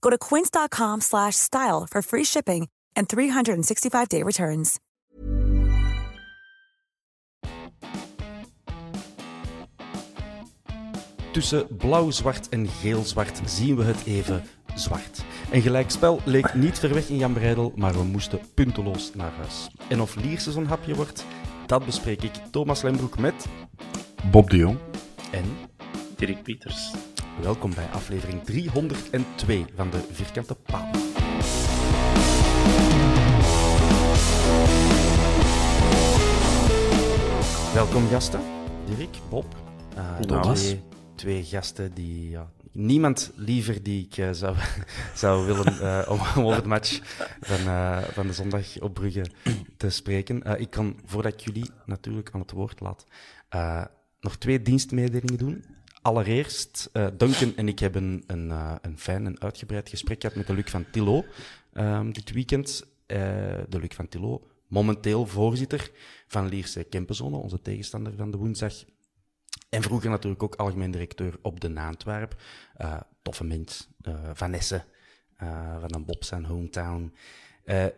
Go to quince.com slash style for free shipping and 365-day returns. Tussen blauw-zwart en geel-zwart zien we het even zwart. Een gelijkspel leek niet ver weg in Jan Breidel, maar we moesten punteloos naar huis. En of Lierse zo'n hapje wordt, dat bespreek ik Thomas Lembroek met... Bob de Jong. En Dirk Pieters. Welkom bij aflevering 302 van de Vierkante Paal. Welkom gasten, Dirk, Bob. Eh, Thomas. Twee, twee gasten die... Ja, niemand liever die ik eh, zou, zou willen eh, om, om over de match van, van de zondag op Brugge te spreken. Ik kan, voordat ik jullie natuurlijk aan het woord laat, nog twee dienstmededelingen doen. Allereerst, eh, Duncan en ik hebben een, eh, een fijn en uitgebreid gesprek gehad met de Luc van Tillo ehm, dit weekend. Eh, de Luc van Tillo, momenteel voorzitter van Lierse Kempenzone, onze tegenstander van de woensdag. En vroeger natuurlijk ook algemeen directeur op de Naantwerp. Toffe mens, Vanessa, eh, van een Bob zijn hometown.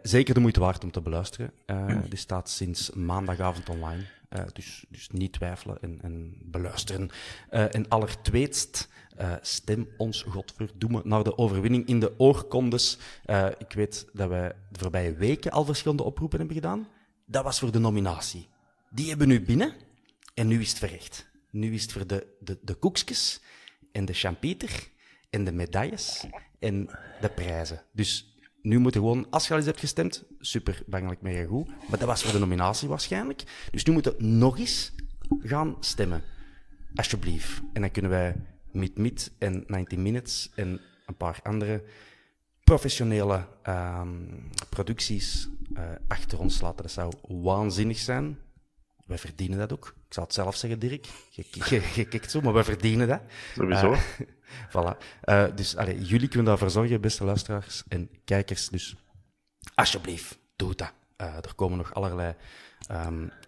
Zeker de moeite waard om te beluisteren. Eh, Die staat sinds maandagavond online. Eh, dus, dus niet twijfelen en, en beluisteren. Eh, en allertweetst, eh, stem ons godverdomme naar de overwinning in de oorkondes. Ik weet dat wij de voorbije weken al verschillende oproepen hebben gedaan. Dat was voor de nominatie. Die hebben we nu binnen en nu is het verrecht. Nu is het voor de, de, de koekjes en de champieter en de medailles en de prijzen. Dus nu moet je gewoon, als je al eens hebt gestemd, super, bangelijk mega goed. Maar dat was voor de nominatie waarschijnlijk. Dus nu moeten we nog eens gaan stemmen. Alsjeblieft. En dan kunnen wij Meet Meet en 90 Minutes en een paar andere professionele ehm, producties eh, achter ons laten. Dat zou waanzinnig zijn. Wij verdienen dat ook. Ik zal het zelf zeggen, Dirk. Je, je, je kijkt zo, maar wij verdienen dat. Sowieso. Eh, voilà. Eh, dus allee, jullie kunnen daarvoor zorgen, beste luisteraars en kijkers. Dus alsjeblieft, doe dat. Eh, er komen nog allerlei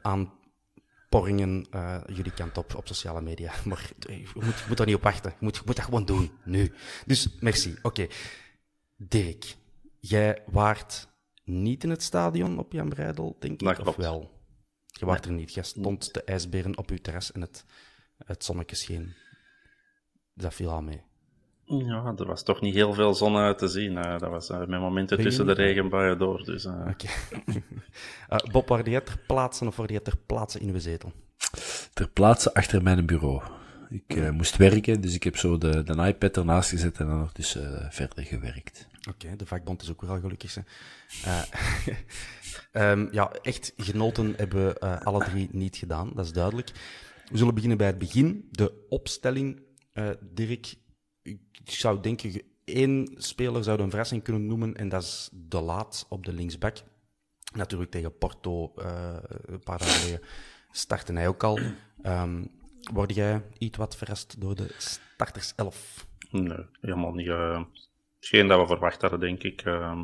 aanporringen eh, jullie kant op op sociale media. Maar je moet, je moet daar niet op wachten. Je moet, je moet dat gewoon doen, nu. Dus merci. Oké. Dirk, jij waart niet in het stadion op Jan Breidel, denk ik, of wel? Je waart er niet. Jij stond de ijsberen op uw terras en het, het zonnetje scheen. Dat viel al mee. Ja, er was toch niet heel veel zon uit te zien. eh. dat was eh, met momenten tussen de niet? regenbuien door. Dus, eh, Oké. Eh, Bob, waar jij ter plaatse of waar jij ter plaatse in uw zetel? Ter plaatse achter mijn bureau. Ik eh, moest werken, dus ik heb zo de, de iPad ernaast gezet en dan nog dus eh, verder gewerkt. Oké, de vakbond is ook wel gelukkig. Hè. Eh, ehm, ja, echt genoten hebben we eh, alle drie niet gedaan, dat is duidelijk. We zullen beginnen bij het begin. De opstelling, eh, Dirk. Ik zou denken, één speler zou een verrassing kunnen noemen, en dat is De Laat op de linksback. Natuurlijk tegen Porto, eh, een paar dagen geleden, startte hij ook al. Ehm word jij iets wat verrast door de starterself? nee, helemaal niet. eh, hetgeen dat we verwacht hadden, denk ik. eh.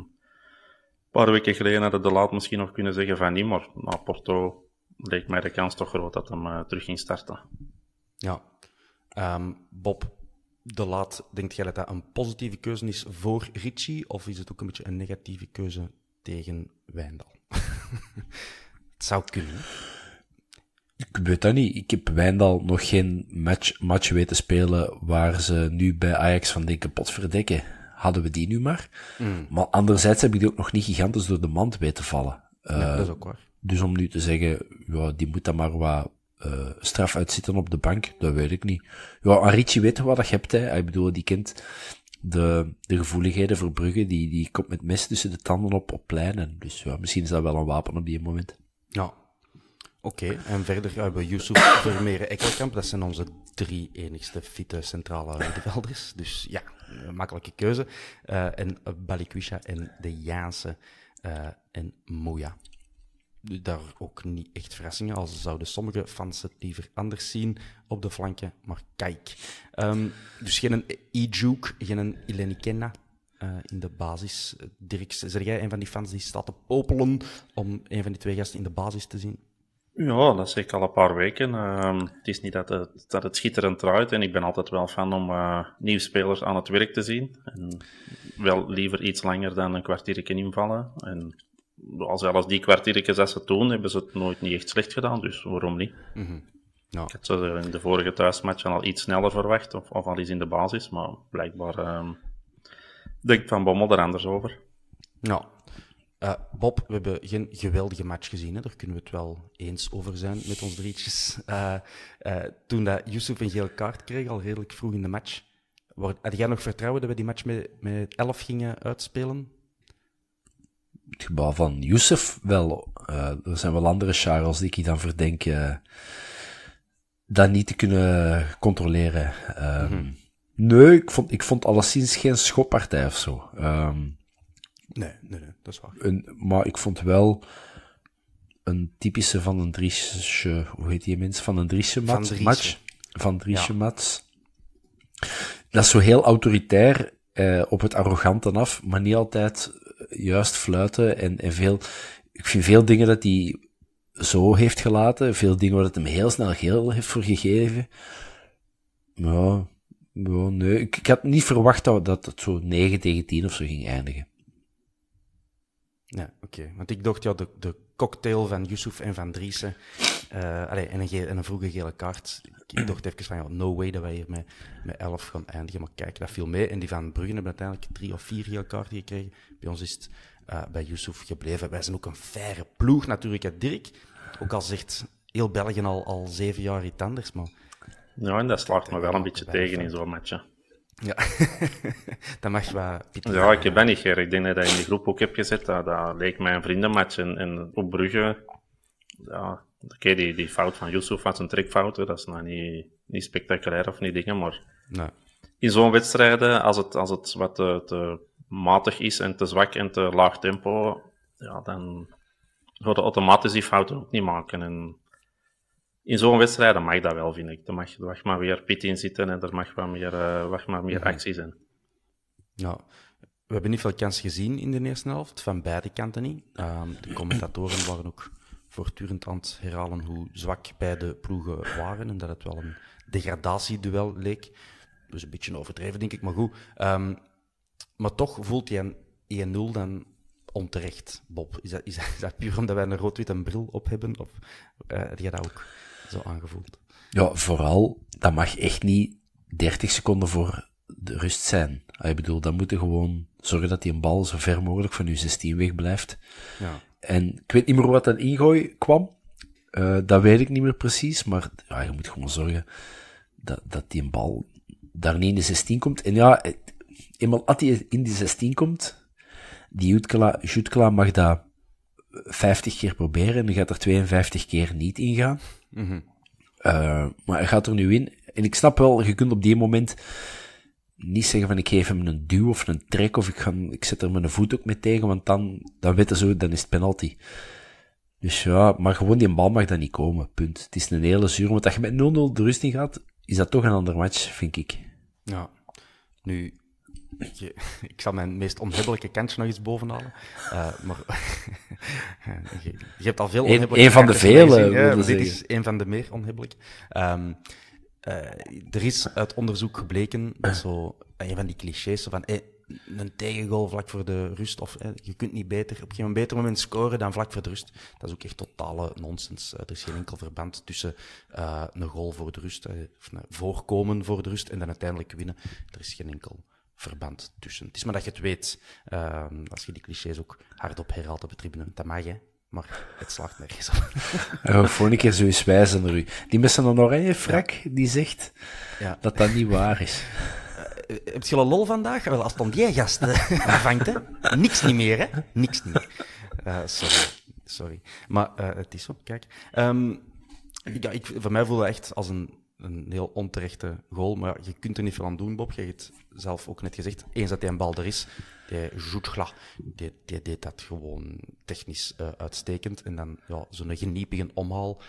paar weken geleden hadden de laat misschien nog kunnen zeggen van niet, maar na Porto leek mij de kans toch groot dat hem uh, terug ging starten. Ja. Um, Bob, de laat, denkt jij dat dat een positieve keuze is voor Ritchie, of is het ook een beetje een negatieve keuze tegen Wijndal? het zou kunnen. Ik weet dat niet. Ik heb Wijndal nog geen match, match weten spelen waar ze nu bij Ajax van denken, pot verdekken. Hadden we die nu maar. Mm. Maar anderzijds heb ik die ook nog niet gigantisch door de mand weten vallen. Uh, dat is ook waar. Dus om nu te zeggen, ja, die moet dan maar wat uh, straf uitzitten op de bank, dat weet ik niet. Ja, Arici weet wat dat je hebt, hè. Ik bedoel, die kent de, de gevoeligheden voor Brugge, die, die komt met mes tussen de tanden op, op pleinen. Dus ja, misschien is dat wel een wapen op die moment. Ja, Oké, en verder hebben we Yusuf Vermeeren Ekkelkamp. Dat zijn onze drie enigste fitte centrale middenvelders. Dus ja, makkelijke keuze. Uh, en Balikwisha en de Jaanse uh, en Moya. Daar ook niet echt verrassingen, al zouden sommige fans het liever anders zien op de flanken. Maar kijk. Um, dus geen Ijuk, geen Ilenikenna. Uh, in de basis. Dirk, zeg jij een van die fans die staat te popelen om een van die twee gasten in de basis te zien? Ja, dat zeg ik al een paar weken. Uh, het is niet dat het, dat het schitterend draait en ik ben altijd wel fan om uh, nieuwe spelers aan het werk te zien. En wel liever iets langer dan een kwartiertje invallen. En als zelfs die kwartiertjes als ze doen, hebben ze het nooit niet echt slecht gedaan, dus waarom niet? Mm -hmm. ja. Ik had ze in de vorige thuismatch al iets sneller verwacht, of, of al iets in de basis, maar blijkbaar um, denkt Van Bommel er anders over. Ja, uh, Bob, we hebben geen geweldige match gezien. Hè? Daar kunnen we het wel eens over zijn met ons drietjes. Uh, uh, toen dat Yusuf een gele kaart kreeg, al redelijk vroeg in de match, had jij nog vertrouwen dat we die match met, met 11 gingen uitspelen? Het gebouw van Yusuf wel. er zijn wel andere Charles die ik dan verdenk dat niet te kunnen controleren. Mm -hmm. Nee, ik vond, ik vond alleszins geen schoppartij of zo. Um, Nee, nee, nee, dat is waar. Een, maar ik vond wel een typische van een Driesje, hoe heet die mens? Van een Driesje match. match. Van Driesje ja. match. Dat is zo heel autoritair, eh, op het arrogante af, maar niet altijd juist fluiten en, en veel, ik vind veel dingen dat hij zo heeft gelaten, veel dingen waar het hem heel snel geel heeft voor gegeven. Ja, ja nee, ik, had niet verwacht dat, dat het zo 9 tegen 10 of zo ging eindigen. Ja, oké. Want ik dacht, ja, de, de cocktail van Yusuf en van Driessen, uh, allee, en, een en een vroege gele kaart. Ik, dacht even van, ja, no way dat wij hier met, met elf gaan eindigen. Maar kijk, dat viel mee. En die van Bruggen hebben uiteindelijk drie of vier gele kaarten gekregen. Bij ons is het uh, bij Yusuf gebleven. Wij zijn ook een faire ploeg natuurlijk, hè, Dirk. Ook al zegt heel België al, al zeven jaar iets anders, maar... Ja, en dat slaagt me wel een beetje tegen in zo'n match, ja, dat mag wel. Ja, ik ben niet Ik denk dat ik in de groep ook heb gezet. Dat, dat leek mij een vriendenmatch. En, en op Brugge, ja, oké, die, die fout van Yusuf was een trekfout. Dat is nou niet, niet spectaculair of niet dingen, maar nee. in zo'n wedstrijden, als het, als het wat te, te, matig is en te zwak en te laag tempo, ja, dan ga je automatisch die fouten ook niet maken. En in zo'n wedstrijd mag dat wel, vind ik. Er mag, er mag maar weer pit in zitten en er mag wat meer, uh, mag maar meer mhm. actie zijn. Ja, we hebben niet veel kans gezien in de eerste helft, van beide kanten niet. Um, de commentatoren waren ook voortdurend aan het herhalen hoe zwak beide ploegen waren en dat het wel een degradatieduel leek. Dus een beetje overdreven, denk ik, maar goed. Um, maar toch voelt hij een 1-0 dan onterecht, Bob. Is dat, is, dat, is dat puur omdat wij een rood-wit bril op hebben? Of uh, heb je dat ook? zo aangevoeld. Ja, vooral, dat mag echt niet 30 seconden voor de rust zijn. Ik bedoel, dan moet je gewoon zorgen dat die een bal zo ver mogelijk van je 16 weg blijft. Ja. En ik weet niet meer wat dat ingooi kwam. Uh, dat weet ik niet meer precies, maar ja, je moet gewoon zorgen dat, dat die een bal daar niet in de 16 komt. En ja, eenmaal als die in die 16 komt, die Jutkela, Jutkela mag dat 50 keer proberen en dan gaat er 52 keer niet ingaan. Mm maar hij gaat er nu in. En ik snap wel, je kunt op die moment niet zeggen van ik geef hem een duw of een trek of ik, ga, ik zet er mijn voet ook mee tegen, want dan, dan weten ze, dan is het penalty. Dus ja, maar gewoon die bal mag dan niet komen, punt. Het is een hele zuur, want als je met 0-0 de rust in gaat, is dat toch een ander match, vind ik. Ja. Nu, ik zal mijn meest onhebbelijke kantje nog eens bovenhalen. Uh, maar je, je, hebt al veel onhebbelijke Een van de vele, Dit is een van de meer onhebbelijke. Um, uh, er is uit onderzoek gebleken dat zo, een van die clichés, van hey, een tegengoal vlak voor de rust, of hey, je kunt niet beter, op een beter moment scoren dan vlak voor de rust. Dat is ook echt totale nonsens. Er is geen enkel verband tussen een goal voor de rust, of een voorkomen voor de rust en dan uiteindelijk winnen. Er is geen enkel verband tussen. Het is maar dat je het weet, ehm, als je die clichés ook hardop herhaalt op de tribune. Dat mag. Maar het slaagt nergens op. Ja, voor een keer zo eens wijzen naar u. Die met zijn oranje frak, die zegt ja. dat dat niet waar is. Uh, heb je al lol vandaag? Wel, als om die gast uh, vangt, hè. Niks niet meer, hè. Niks niet meer. Uh, sorry. Sorry. Maar het is zo, kijk. Um, ja, ik, voor mij voelde het echt als een een heel onterechte goal. Maar je kunt er niet veel aan doen, Bob. Je hebt het zelf ook net gezegd. Eens dat hij een bal er is, die Jutgla, die, die deed dat gewoon technisch uh, uitstekend. En dan ja, zo'n geniepige omhaal.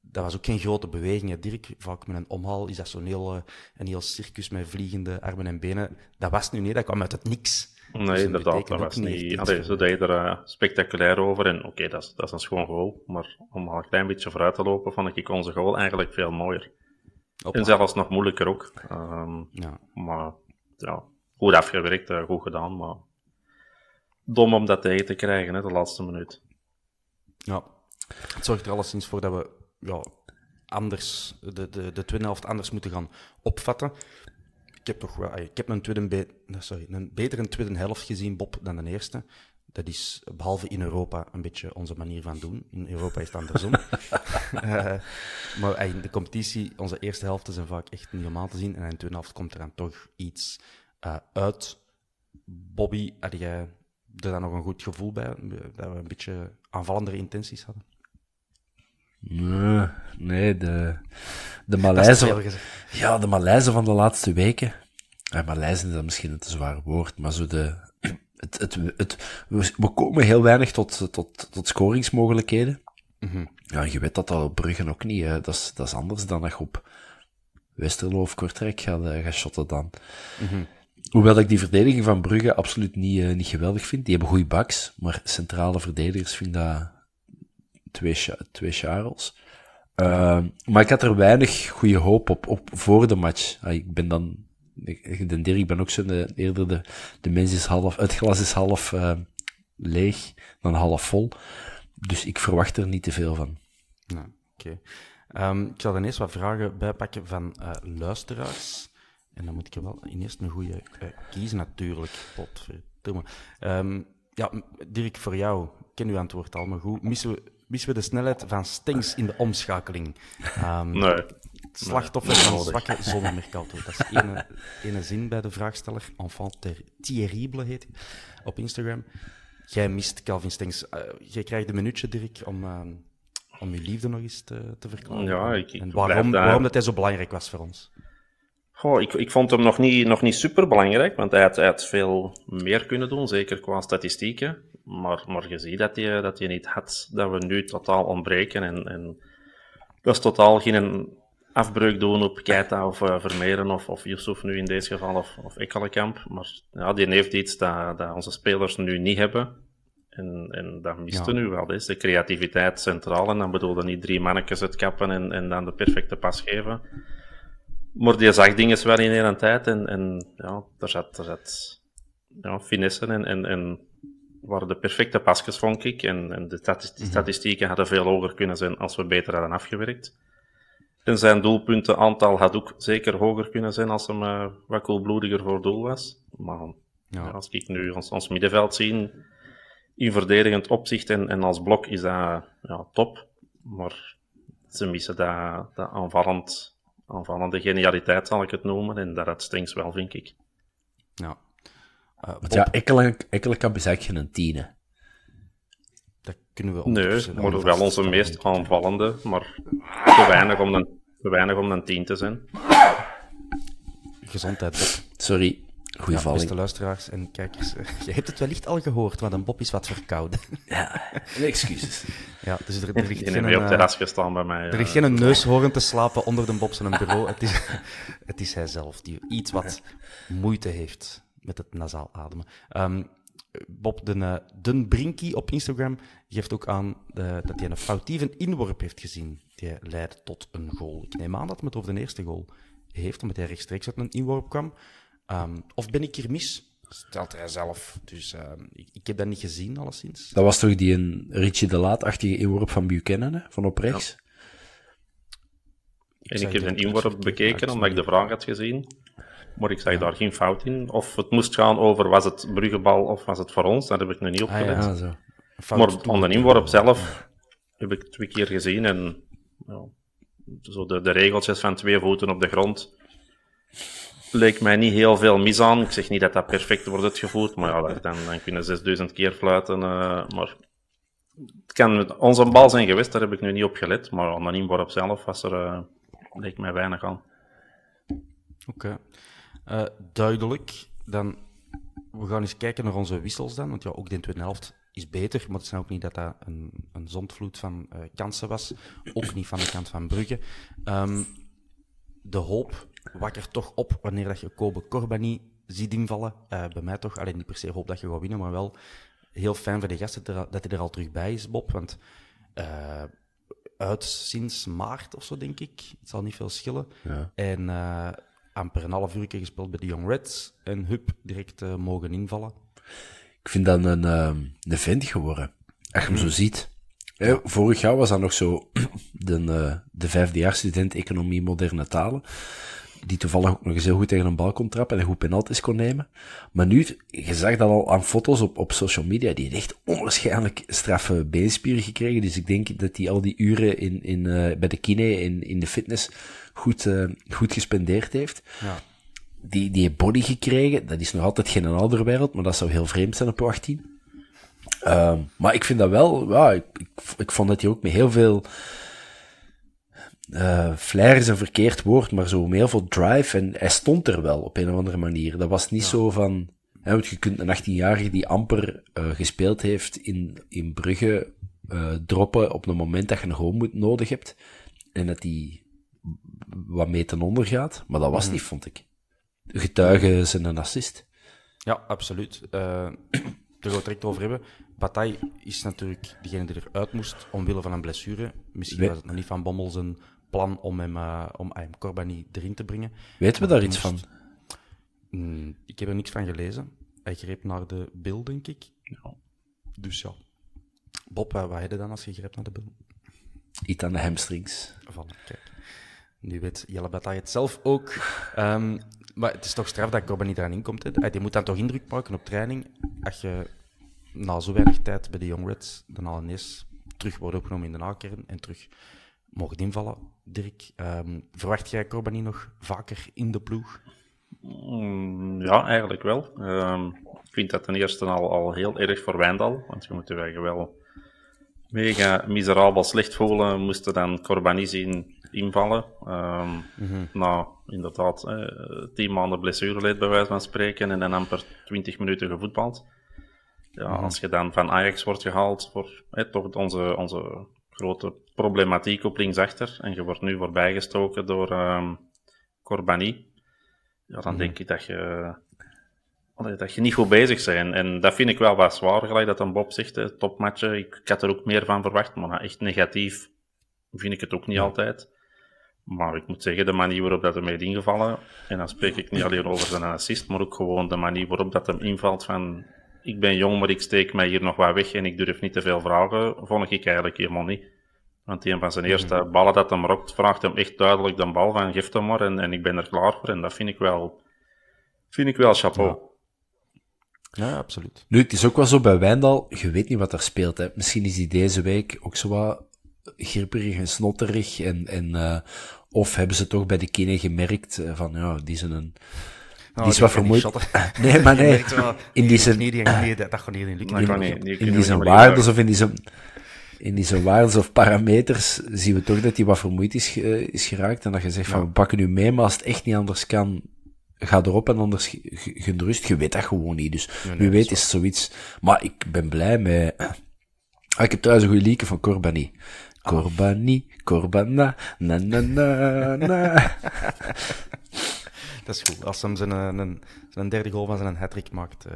Dat was ook geen grote beweging, Dirk. Vaak met een omhaal is dat zo'n heel, uh, een heel circus met vliegende armen en benen. Dat was nu niet, dat kwam uit het niks. Nee, dus inderdaad, dat was niet... Allee, zo deed je er uh, spectaculair over. En oké, okay, dat, is, dat is een schoon goal. Maar om al een klein beetje vooruit te lopen, vond ik onze goal eigenlijk veel mooier. En zelfs nog moeilijker ook. Um, ja. Maar ja, goed afgewerkt, uh, goed gedaan. Maar dom om dat tegen te krijgen, hè, de laatste minuut. Ja, het zorgt er alleszins voor dat we ja, anders, de, de, de tweede helft anders moeten gaan opvatten. Ik heb, toch wel, ik heb een, tweede sorry, een betere tweede helft gezien, Bob, dan de eerste. Dat is behalve in Europa een beetje onze manier van doen. In Europa is het andersom. uh, maar in de competitie, onze eerste helften zijn vaak echt niet normaal te zien. En in de tweede helft komt er dan toch iets uh, uit. Bobby, had jij er dan nog een goed gevoel bij? Dat we een beetje aanvallendere intenties hadden? Nee, nee de, de Maleizen. Ja, de Maleizen van de laatste weken. Ja, Maleizen is dat misschien een te zwaar woord, maar zo de, het, het, het, we komen heel weinig tot, tot, tot scoringsmogelijkheden. Mm Ja, je weet dat dat op Bruggen ook niet. Hè. Dat, is, dat is anders dan dat je op Westerlo of Kortrijk gaat, uh, gaat shotten dan. Mm Hoewel ik die verdediging van Brugge absoluut niet, uh, niet geweldig vind. Die hebben goede backs, maar centrale verdedigers vind dat twee, twee Charles. Uh, maar ik had er weinig goede hoop op, op voor de match. Uh, ik ben dan ik, de Dirk ben ook zo de, eerder de, de mens is half, het glas is half uh, leeg dan half vol. Dus ik verwacht er niet te veel van. Nou, oké. Um, ik zal dan eerst wat vragen bijpakken van uh, luisteraars. En dan moet ik er wel eerst een goede uh, kiezen, natuurlijk. Potverdomme. Um, ja, Dirk, voor jou, ik ken uw antwoord al, maar goed. Missen we, missen we de snelheid van Stengs in de omschakeling? Um, nee slachtoffer van zwakke zonnemercato. Dat is ene, ene zin bij de vraagsteller. Enfant ter terrible heet hij op Instagram. Jij mist Calvin Stengs. Uh, jij krijgt een minuutje, Dirk, om, uh, om je liefde nog eens te, te verklaren. Ja, ik, ik en waarom, waarom dat hij zo belangrijk was voor ons. Goh, ik, ik vond hem nog niet, nog niet super belangrijk, want hij had, hij had veel meer kunnen doen, zeker qua statistieken. Maar, maar je ziet dat hij, dat hij niet had, dat we nu totaal ontbreken. En, en dat is totaal geen afbreuk doen op Keita of uh, Vermeeren of, of Yusuf nu in deze geval of, of Ekkelenkamp. Maar ja, die heeft iets dat, dat onze spelers nu niet hebben. En, en dat miste ja. nu wel. Is de creativiteit centraal. En dan bedoelde niet drie mannetjes het kappen en, en dan de perfecte pas geven. Maar die zag dingen wel in een tijd. En, en ja, daar zat, daar zat ja, finesse en, en, en waren de perfecte pasjes, vond ik. En, en de mhm. statistieken hadden veel hoger kunnen zijn als we beter hadden afgewerkt. En zijn doelpuntenaantal had ook zeker hoger kunnen zijn als hem uh, wat koelbloediger voor doel was. Maar ja. als ik nu ons, ons middenveld zie, in verdedigend opzicht en, en als blok is dat ja, top. Maar ze missen dat, dat aanvallend, aanvallende genialiteit, zal ik het noemen. En dat het Stings wel, vind ik. Ja. Uh, ja, Ekkelenkamp is eigenlijk geen tienen kunnen we Nee, maar wel onze meest aanvallende, maar te weinig om een, te weinig om een tien te zijn. Gezondheid, Bob. Sorry, goeie ja, Beste luisteraars en kijkers, je hebt het wellicht al gehoord, want een Bob is wat verkouden. Ja, excuses. Ja, dus er, er ligt geen, op terras gestaan bij mij. Er ligt geen neushoorn te slapen onder de Bob zijn bureau. Het is, het is hij zelf die iets wat moeite heeft met het nasaal ademen. Um, Bob de, uh, Den Brinky op Instagram geeft ook aan uh, dat hij een foutieve inworp heeft gezien. Die leidde tot een goal. Ik neem aan dat het over de eerste goal heeft, omdat hij rechtstreeks uit een inworp kwam. Um, of ben ik hier mis? Stelt hij zelf. Dus uh, ik, ik, heb dat niet gezien, alleszins. Dat was toch die een Richie de Laat-achtige inworp van Buchanan, hè? van op rechts? Ja. En ik, heb een inworp bekeken, omdat ik de vraag had gezien. Maar ik zag ja. daar geen fout in. Of het moest gaan over, was het Bruggebal of was het voor ons? Dat heb ik nu niet opgelet. Ah, ja, maar aan de inworp zelf heb ik twee keer gezien. En ja, zo de, de regeltjes van twee voeten op de grond leek mij niet heel veel mis aan. Ik zeg niet dat dat perfect wordt uitgevoerd, maar ja, dan, dan kunnen 6000 keer fluiten. Uh, maar het kan onze bal zijn geweest, daar heb ik nu niet op gelet. Maar aan de inworp zelf was er, uh, leek mij weinig aan. Oké. Uh, duidelijk. Dan, we gaan eens kijken naar onze wissels dan. Want ja, ook de tweede helft is beter. Maar het is nou ook niet dat dat een, een zondvloed van kansen was. Ook niet van de kant van Brugge. Um, de hoop wakker toch op wanneer dat je Kobe Corbani ziet invallen. Uh, bij mij toch. Alleen niet per se hoop dat je gaat winnen, maar wel heel fijn voor de gasten dat hij er al terug bij is, Bob. Want uh, uit sinds maart of zo, denk ik. Het zal niet veel schillen. Ja. En uh, amper een half uur gespeeld bij de Young Reds. En hup, direct uh, mogen invallen. Ik vind dat een, uh, een vent geworden. Als je hem zo hmm. ziet. Ja. Vorig jaar was dat nog zo de, de vijfdejaarsstudent economie moderne talen die toevallig ook nog eens heel goed tegen een bal kon trappen en goed penalties kon nemen. Maar nu, je zag dat al aan foto's op, op social media, die heeft echt onwaarschijnlijk straffe beenspieren gekregen. Dus ik denk dat hij al die uren in, in, uh, bij de kine, in, in de fitness, goed, uh, goed gespendeerd heeft. Ja. Die, die body gekregen, dat is nog altijd geen andere wereld, maar dat zou heel vreemd zijn op 18. Uh, ehm, maar ik vind dat wel, ja, ik, ik, ik vond dat hij ook met heel veel uh, flair is een verkeerd woord, maar zo met heel veel drive. En hij stond er wel op een of andere manier. Dat was niet zo van. Hè, want je kunt een 18-jarige die amper uh, gespeeld heeft in, in Brugge uh, droppen op het moment dat je een gewoon moet nodig hebt. En dat die wat mee ten onder gaat. Maar dat was mm. niet, vond ik. Getuigen zijn een assist. Ja, absoluut. Uh, daar gaan we het direct over hebben. Bataille is natuurlijk degene die eruit moest omwille van een blessure. Misschien was het nog niet van Bommel zijn plan om hem, uh, om hem ah, Corbani erin te brengen. Weten we daar iets van? Mm, ik heb er niks van gelezen. Hij greep naar de bil, denk ik. Ja. Dus ja. Bob, wat heb je dan als je greep naar de bil? Iets aan de hamstrings. Van, kijk. Nu weet Jelle Bataille het zelf ook. Um, maar het is toch straf dat Corbani eraan inkomt. Hè? Die moet dan toch indruk maken op training. Als je na zo weinig tijd bij de Young Reds dan al ineens terug wordt opgenomen in de nakern en terug mogen invallen. Dirk, um, verwacht jij Corbani nog vaker in de ploeg? Mm, ja, eigenlijk wel. Um, ik vind dat ten eerste al, al heel erg voor Wijndal, want je moet je wel mega miserabel slecht voelen, moesten dan Corbani zien invallen. Um, mm -hmm. Nou, inderdaad, eh, tien maanden blessureleed bij wijze van spreken en dan amper twintig minuten gevoetbald. Ja, mm -hmm. Als je dan van Ajax wordt gehaald voor eh, toch onze, onze grote problematiek op linksachter en je wordt nu voorbijgestoken door um, Corbani, ja, dan denk ik dat je, dat je niet goed bezig bent. En dat vind ik wel wat zwaar, gelijk dat een Bob zegt, hè, topmatchen. Ik, ik, had er ook meer van verwacht, maar echt negatief vind ik het ook niet altijd. Maar ik moet zeggen, de manier waarop dat hem heeft ingevallen, en dan spreek ik niet alleen over zijn assist, maar ook gewoon de manier waarop dat hem invalt van ik ben jong, maar ik steek mij hier nog wat weg en ik durf niet te veel vragen, vond ik eigenlijk helemaal niet. Want een van zijn eerste mhm. ballen dat hem rokt, vraagt hem echt duidelijk de bal van geef hem maar en, en ik ben er klaar voor. En dat vind ik wel, vind ik wel chapeau. Ja. ja. absoluut. Nu, het is ook wel zo bij Wijndal, je weet niet wat er speelt. Hè. Misschien is hij deze week ook zo wat gripperig en snotterig. En, en, uh, of hebben ze toch bij de kine gemerkt uh, van, ja, die zijn een... Die is wat vermoeid. Nee, maar nee. In die zijn... dat gaat niet in lukken. In die zijn waardes of in die zijn in die zijn waardes of parameters zien we toch dat hij wat vermoeid is, uh, is geraakt. En dat je zegt van, we pakken nu mee, maar als het echt niet anders kan, ga erop en anders gerust. Je weet dat gewoon niet. Dus wie weet is het zoiets. Maar ik ben blij met... Ah, ik heb trouwens een goede lieke van Corbani. Corbani, Corbana, na na na na. dat is goed. Als hem zijn, een, zijn derde goal van zijn hat maakt. Uh,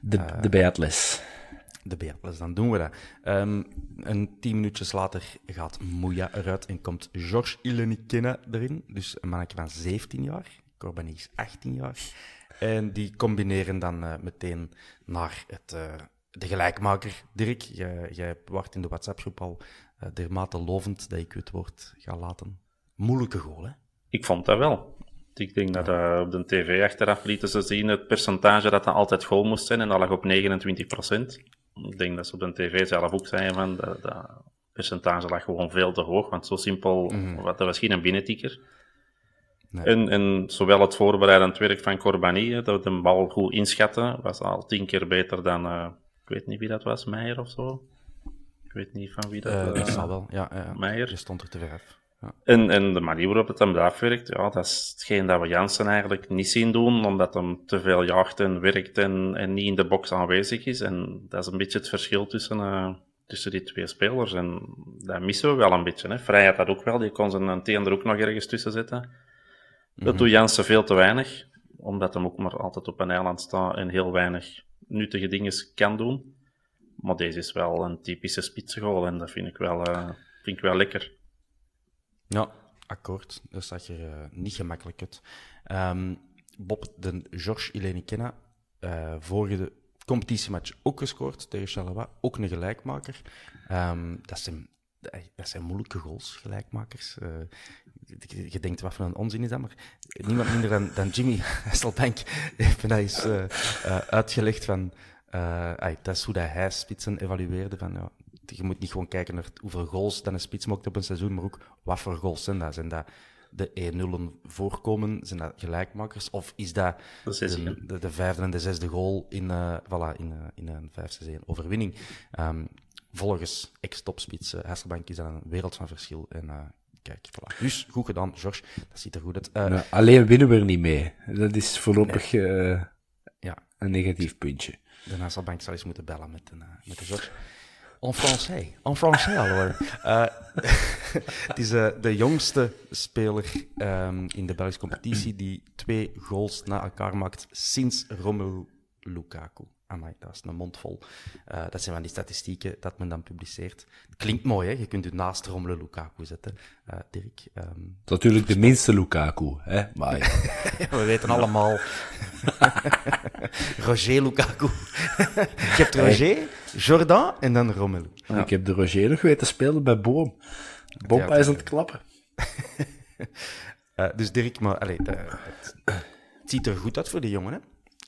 de, uh, de Beatles. De Beatles, dan doen we dat. Um, en tien minuutjes later gaat Mouya eruit en komt Georges Ilenikina erin. Dus een mannetje van 17 jaar. Corbani is 18 jaar. En die combineren dan uh, meteen naar het, de gelijkmaker. Dirk, jij, jij wordt in de WhatsApp-groep al dermate lovend dat ik het woord ga laten. Moeilijke goal, hè? Ik vond dat wel. Ik denk dat uh, op de tv achteraf lieten ze zien het percentage dat dat altijd goal moest zijn en dat lag op 29 procent. Ik denk dat ze op de tv zelf ook zeiden van dat, dat percentage lag gewoon veel te hoog, want zo simpel, mm. dat was geen binnentikker. Nee. En, en zowel het voorbereidend werk van Corbani, dat we de bal goed inschatten, was al tien keer beter dan, uh, ik weet niet wie dat was, Meijer of zo. Ik weet niet van wie dat was. Uh, dat zal wel, ja. ja. Meijer. Je stond er te En, en de manier waarop het hem afwerkt, ja, dat is hetgeen dat we Jansen eigenlijk niet zien doen, omdat hem te veel jaagt en werkt en, en niet in de box aanwezig is. En dat is een beetje het verschil tussen, uh, tussen die twee spelers. En dat missen we wel een beetje. Hè. Vrij had dat ook wel, die kon zijn teen er ook nog ergens tussen zetten. Dat mm doet Jansen veel te weinig, omdat hem ook maar altijd op een eiland staat en heel weinig nuttige dingen kan doen. Maar deze is wel een typische spitsgoal en dat vind ik wel, uh, vind ik wel lekker. Ja, akkoord. Dat zag er uh, niet gemakkelijk uit. Um, Bob, de Georges Ilenikena, uh, vorige competitiematch ook gescoord tegen Charleroi, ook een gelijkmaker. Um, dat, zijn, dat zijn moeilijke goals, gelijkmakers. Je, denkt, wat voor een onzin is dat, maar niemand minder dan, dan Jimmy Hasselbank heeft dat eens uitgelegd van... dat is hoe dat hij spitsen evalueerde. Van, ja, je moet niet gewoon kijken naar hoeveel goals dan een spits maakt op een seizoen, maar ook wat voor goals zijn dat. Zijn dat de 1-0 voorkomen? Zijn dat gelijkmakers? Of is dat de, de, de, vijfde en de zesde goal in, uh, voilà, in, uh, in een 5-6-1 overwinning? Um, volgens ex-topspits uh, Hasselbank is dat een wereld van verschil. En uh, kijk, voilà. Dus goed gedaan, George. Dat ziet er goed uit. Nou, alleen winnen we er niet mee. Dat is voorlopig nee. ja. een negatief puntje. De Hasselbank zal eens moeten bellen met, een, met de George. En français. En français. Uh, het is uh, de jongste speler um, in de Belgische competitie die twee goals na elkaar maakt sinds Romelu Lukaku. Amai, dat is een mond vol. Uh, dat zijn van die statistieken dat men dan publiceert. Klinkt mooi, hè? Je kunt u naast Romelu Lukaku zetten, uh, Dirk. Um, Natuurlijk de minste Lukaku, hè? Maar... we weten allemaal. Roger Lukaku. Je hebt Roger, Jordan en dan Romelu. Ja. Ik heb de Roger nog weten spelen bij Boom. Boom ja, is aan het klappen. uh, dus Dirk, maar allez, de, het, het, ziet er goed uit voor die jongen, hè?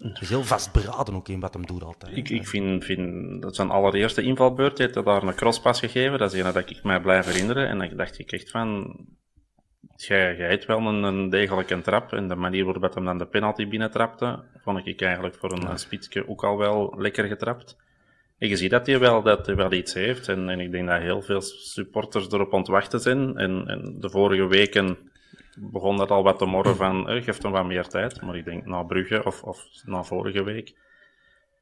Het is heel vastberaden ook in wat hem doet altijd. Ik, ik vind, vind dat zijn allereerste invalbeurt heeft hij daar een crosspas gegeven. Dat is een dat ik mij blijf herinneren. En ik dacht ik echt van, jij, jij hebt wel een, een degelijke trap. En de manier waarop hij dan de penalty binnentrapte, vond ik eigenlijk voor een, ja. spitsje ook al wel lekker getrapt. En je ziet dat hij wel, dat hij wel iets heeft. En, en ik denk dat heel veel supporters erop ontwachten zijn. En, en de vorige weken begon dat al wat te morren van, eh, geeft hem wat meer tijd. Maar ik denk na Brugge of, of na vorige week,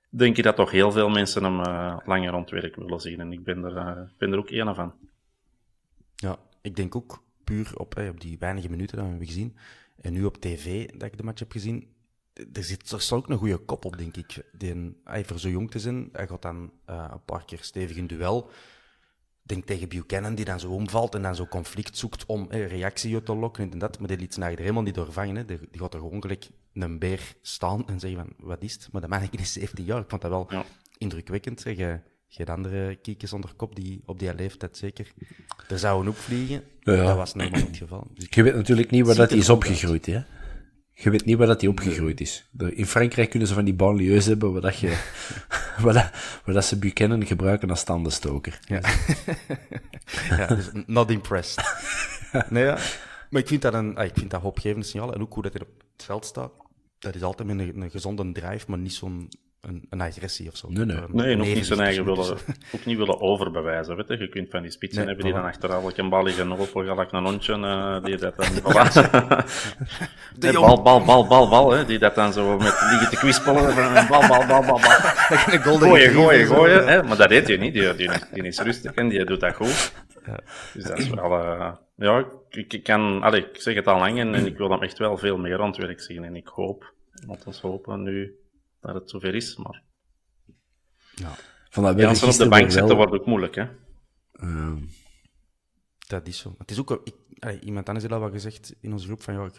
denk je dat toch heel veel mensen hem uh, langer ontwerk willen zien. En ik ben er, uh, ben er ook één van. Ja, ik denk ook puur op, eh, op die weinige minuten dat we hebben gezien. En nu op tv dat ik de match heb gezien. Er zit er ook een goede kop op, denk ik. Die, hij voor zo jong te zijn, hij gaat dan een paar keer stevig in duel denk tegen Buchanan, die dan zo omvalt en dan zo conflict zoekt om eh, reactie uit te lokken en dat. Maar die liet ze helemaal niet doorvangen. Hè. Die, die gaat er gewoon gelijk een beer staan en zeggen van, wat is het? Maar dat man is 17 jaar. Ik vond dat wel ja. indrukwekkend. Zeg. Je, je hebt andere kiekjes onder kop die op die leeftijd zeker er zouden opvliegen. Ja, Dat was niet het geval. Dus je weet natuurlijk niet waar dat is opgegroeid, hè? Je weet niet waar dat hij opgegroeid is. In Frankrijk kunnen ze van die banlieues hebben waar, dat je, waar, dat, waar dat ze Buchanan gebruiken als standenstoker. Ja. ja, dus not impressed. nee, ja. Maar ik vind dat een ah, ik vind dat hoopgevend signaal. En ook hoe dat hij op het veld staat. Dat is altijd met een, een gezonde drive, maar niet zo'n een, een, agressie of zo. Nee, nee. nee nog niet zijn eigen willen, ook niet willen overbewijzen. Weet je. je kunt van die spitsen nee, hebben die dan achter elke een bal liggen lopen, gelijk een hondje, uh, die dat dan... de bal, bal, bal, bal, bal, hè, die dat dan zo met liggen te kwispelen. Bal, bal, bal, bal, bal. gooien, gooien, gooien. Hè, maar dat deed je niet. Die, die, die is rustig en die doet dat goed. Ja. Dus dat is wel... Uh, ja, ik, ik, kan... Allee, ik zeg het al lang en, en ik wil hem echt wel veel meer aan het werk zien. En ik hoop, laten we hopen nu dat het zover is, maar... Ja. Van dat Jansen op de bank zetten wordt ook moeilijk, hè? Uh. Dat is zo. Het is ook... Ik, allee, iemand anders heeft al wat gezegd in onze groep van... Ja,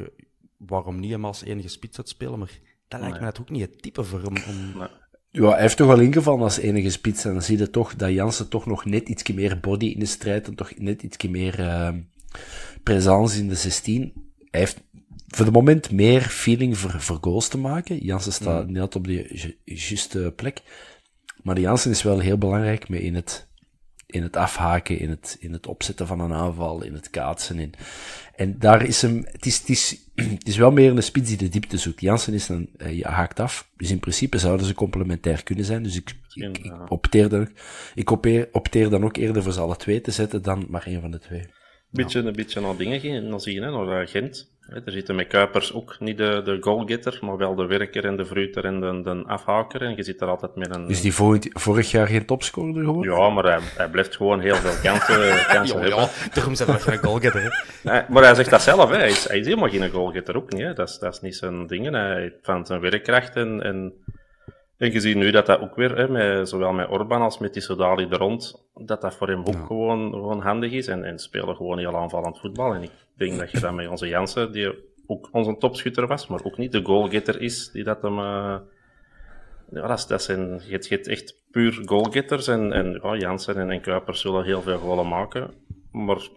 waarom niet hem als enige spits spelen, maar dat lijkt me net ook niet het type voor hem om... Nee. Ja, hij heeft toch wel ingevallen als enige spits. En dan zie je toch dat Jansen toch nog net iets meer body in de strijd en toch net iets meer uh, presence in de 16. Hij heeft voor het moment meer feeling voor, voor goals te maken. Jansen staat mm. net op de juiste plek. Maar Jansen is wel heel belangrijk mee in het in het afhaken, in het, in het opzetten van een aanval, in het kaatsen. In. En daar is hem, het is, het, is, het is wel meer een spits die de diepte zoekt. Jansen is een, uh, je haakt af. Dus in principe zouden ze complementair kunnen zijn. Dus ik, ik, ik opteer, dan, ik opteer, opteer dan ook eerder voor ze alle twee te zetten dan maar één van de twee. Beetje, Een beetje naar dingen dan zie je, hè, naar eh, Gent. Er zitten met Kuipers ook niet de, de goalgetter, maar wel de werker en de fruiter en de, de afhaker. En je zit er altijd met een... Is die vorig, jaar geen topscorer geworden? Ja, maar hij, hij blijft gewoon heel veel kansen, kansen hebben. Ja, daarom zijn we geen goalgetter. Nee, maar hij zegt dat zelf, hè. Hij, is, hij is helemaal geen goalgetter ook niet. Hè. Dat, is, dat is niet zijn ding. Hij heeft zijn werkkracht en, en en je ziet nu dat dat ook weer, hè, met, zowel met Orban als met die Sodali er rond, dat dat voor hem ook gewoon, gewoon handig is. En, en spelen gewoon heel aanvallend voetbal. En ik denk dat je dat met onze Jansen, die ook onze topschutter was, maar ook niet de goalgetter is, die dat hem... Uh, ja, dat, dat zijn, je hebt echt puur goalgetters. En, en ja, Jansen en, en Kuipers zullen heel veel goalen maken. Maar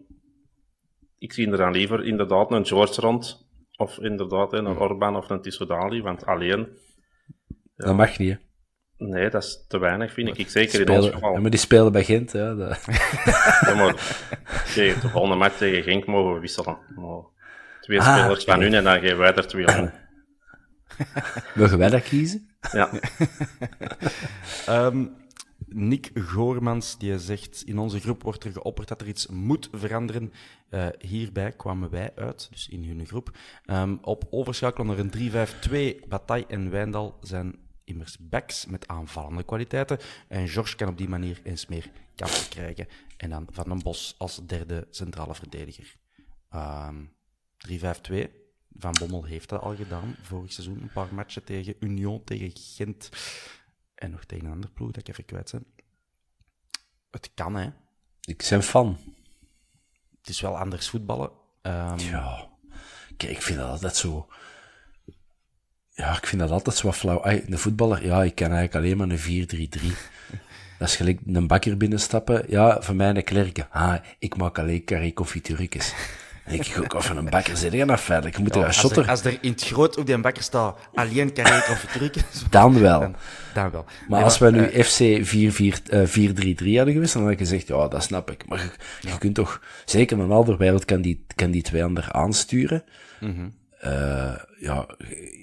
ik zie er dan liever inderdaad een George rond. Of inderdaad een Orban of een Tissodali. Want alleen dat mag niet, hè? Nee, dat is te weinig, vind ik. ik zeker in ons geval. Ja, maar die spelen bij Gent, ja. Dat... ja maar tegen de volgende match tegen Genk mogen we wisselen. Maar twee ah, spelers van hun en dan geven wij er twee om. Mogen wij dat kiezen? Ja. um, Nick Goormans die zegt: In onze groep wordt er geopperd dat er iets moet veranderen. Uh, hierbij kwamen wij uit, dus in hun groep. Um, op overschakelen naar een 3-5-2. Bataille en Wijndal zijn immers backs met aanvallende kwaliteiten. En George kan op die manier eens meer kansen krijgen. En dan Van den Bos als derde centrale verdediger. Um, ehm, 3-5-2. Van Bommel heeft dat al gedaan vorig seizoen. Een paar matchen tegen Union, tegen Gent. En nog tegen een ander ploeg dat ik even kwijt ben. Het kan, hè. Ik ben fan. Het is wel anders voetballen. Um... Ja. Kijk, ik vind dat altijd zo... Ja, ik vind dat altijd zo flauw. de voetballer, ja, ik ken eigenlijk alleen maar een 4-3-3. dat is gelijk een bakker binnenstappen. Ja, voor mij een klerk. Ah, ik maak alleen carré confituurtjes. Ik ik ook van een bakker zit er nog verder. Ik moet ja, er als, er, als er in het groot op die bakker staat alleen carré confituurtjes... Dan wel. Dan, dan wel. Maar als we nu uh, FC 4-3-3 hadden geweest, dan had ik gezegd, ja, dat snap ik. Maar je, je kunt toch... Zeker een andere wereld kan die, kan die twee ander aansturen. Mm -hmm. Uh, ja,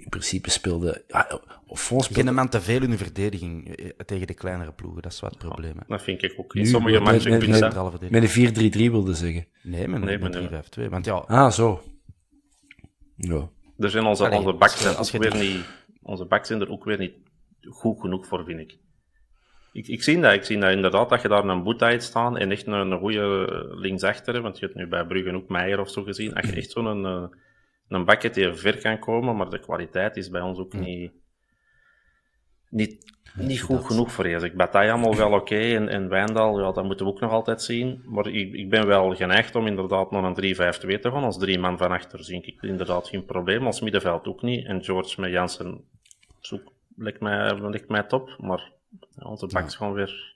in principe speelde... Ja, of Geen man te veel in de verdediging eh, tegen de kleinere ploegen, dat is wat het probleem. Ja, dat vind ik ook. In sommige matchen met, met, met een 4-3-3 wilde zeggen. Nee, met, nee, met 3-5-2. Want ja... Ah, zo. Ja. Er zijn onze, Allee, onze backs als ook weer niet... Onze backs zijn er ook weer niet goed genoeg voor, vind ik. Ik, ik zie dat. Ik zie dat inderdaad, dat je daar een boet uit staan en echt een, een goede linksachter, want je hebt nu bij Brugge ook Meijer of zo gezien, als je echt zo'n een, bucket die ver kan komen, maar de kwaliteit is bij ons ook niet, niet, niet goed genoeg voor je. Ik Bataille allemaal wel oké en, en Wijndal, ja, dat moeten we ook nog altijd zien. Maar ik, ik ben wel geneigd om inderdaad nog een 3-5-2 te gaan. Als drie man van achter zie ik inderdaad geen probleem. Als middenveld ook niet. En George met Jansen zoek, lijkt, mij, lijkt mij top. Maar onze backs ja. gewoon weer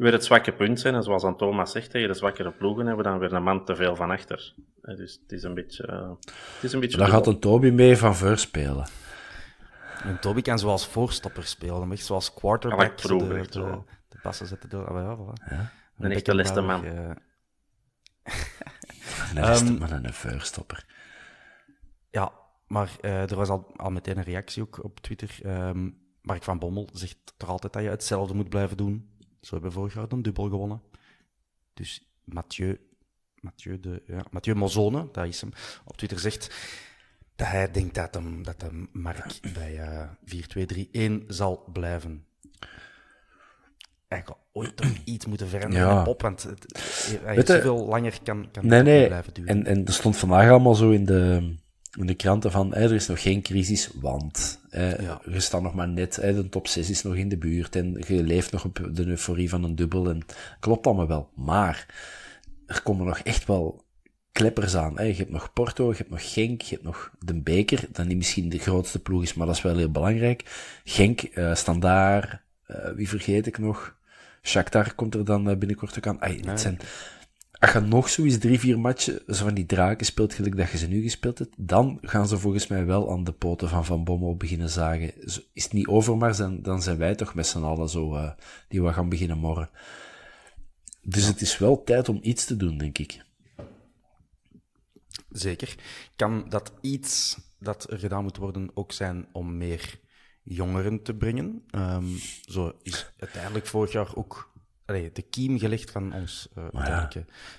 weer het zwakke punt zijn. En zoals aan Thomas zegt, tegen de zwakkere ploegen hebben we dan weer een man te veel van achter. Dus het is een beetje... Uh, het is een beetje Daar gaat een Toby mee van voor spelen. En Toby kan zoals voorstopper spelen, echt zoals quarterback. Ja, de, de, de, de, passen zetten door. Ah, ja, voilà. ja. Een echte leste man. Uh... een leste um, man en een voorstopper. Ja, maar uh, er was al, al meteen een reactie ook op Twitter. Um, Mark van Bommel zegt toch altijd dat je hetzelfde moet blijven doen zo hebben vorig jaar een dubbel gewonnen. Dus Mathieu, Mathieu, de, ja, Mathieu Mozone, dat is hem, op Twitter zegt dat hij denkt dat, hem, dat de Mark bij uh, eh, 4-2-3-1 zal blijven. eigenlijk ooit toch iets moeten veranderen ja. op, want het, veel langer kan, kan nee, nee. blijven duren. En, en er stond vandaag allemaal zo in de, in de kranten van, er is nog geen crisis, want ja. je staat nog maar net, de top 6 is nog in de buurt en je leeft nog op de euforie van een dubbel en klopt allemaal wel. Maar er komen nog echt wel kleppers aan. Hè. Je hebt nog Porto, je hebt nog Genk, je hebt nog de Beker, dat niet misschien de grootste ploeg is, maar dat is wel heel belangrijk. Genk, uh, Standaard, uh, wie vergeet ik nog? Shakhtar komt er dan uh, binnenkort ook aan. Ay, het zijn, als je nog zoiets drie, vier matchen zo van die draken speelt, gelijk dat je ze nu gespeeld hebt, dan gaan ze volgens mij wel aan de poten van Van Bommel beginnen zagen. Is het niet Overmars, dan, dan zijn wij toch met z'n allen zo, die we gaan beginnen morren. Dus het is wel tijd om iets te doen, denk ik. Zeker. Kan dat iets dat er gedaan moet worden ook zijn om meer jongeren te brengen? Um, zo is uiteindelijk vorig jaar ook allee, de kiem gelegd van ons uh,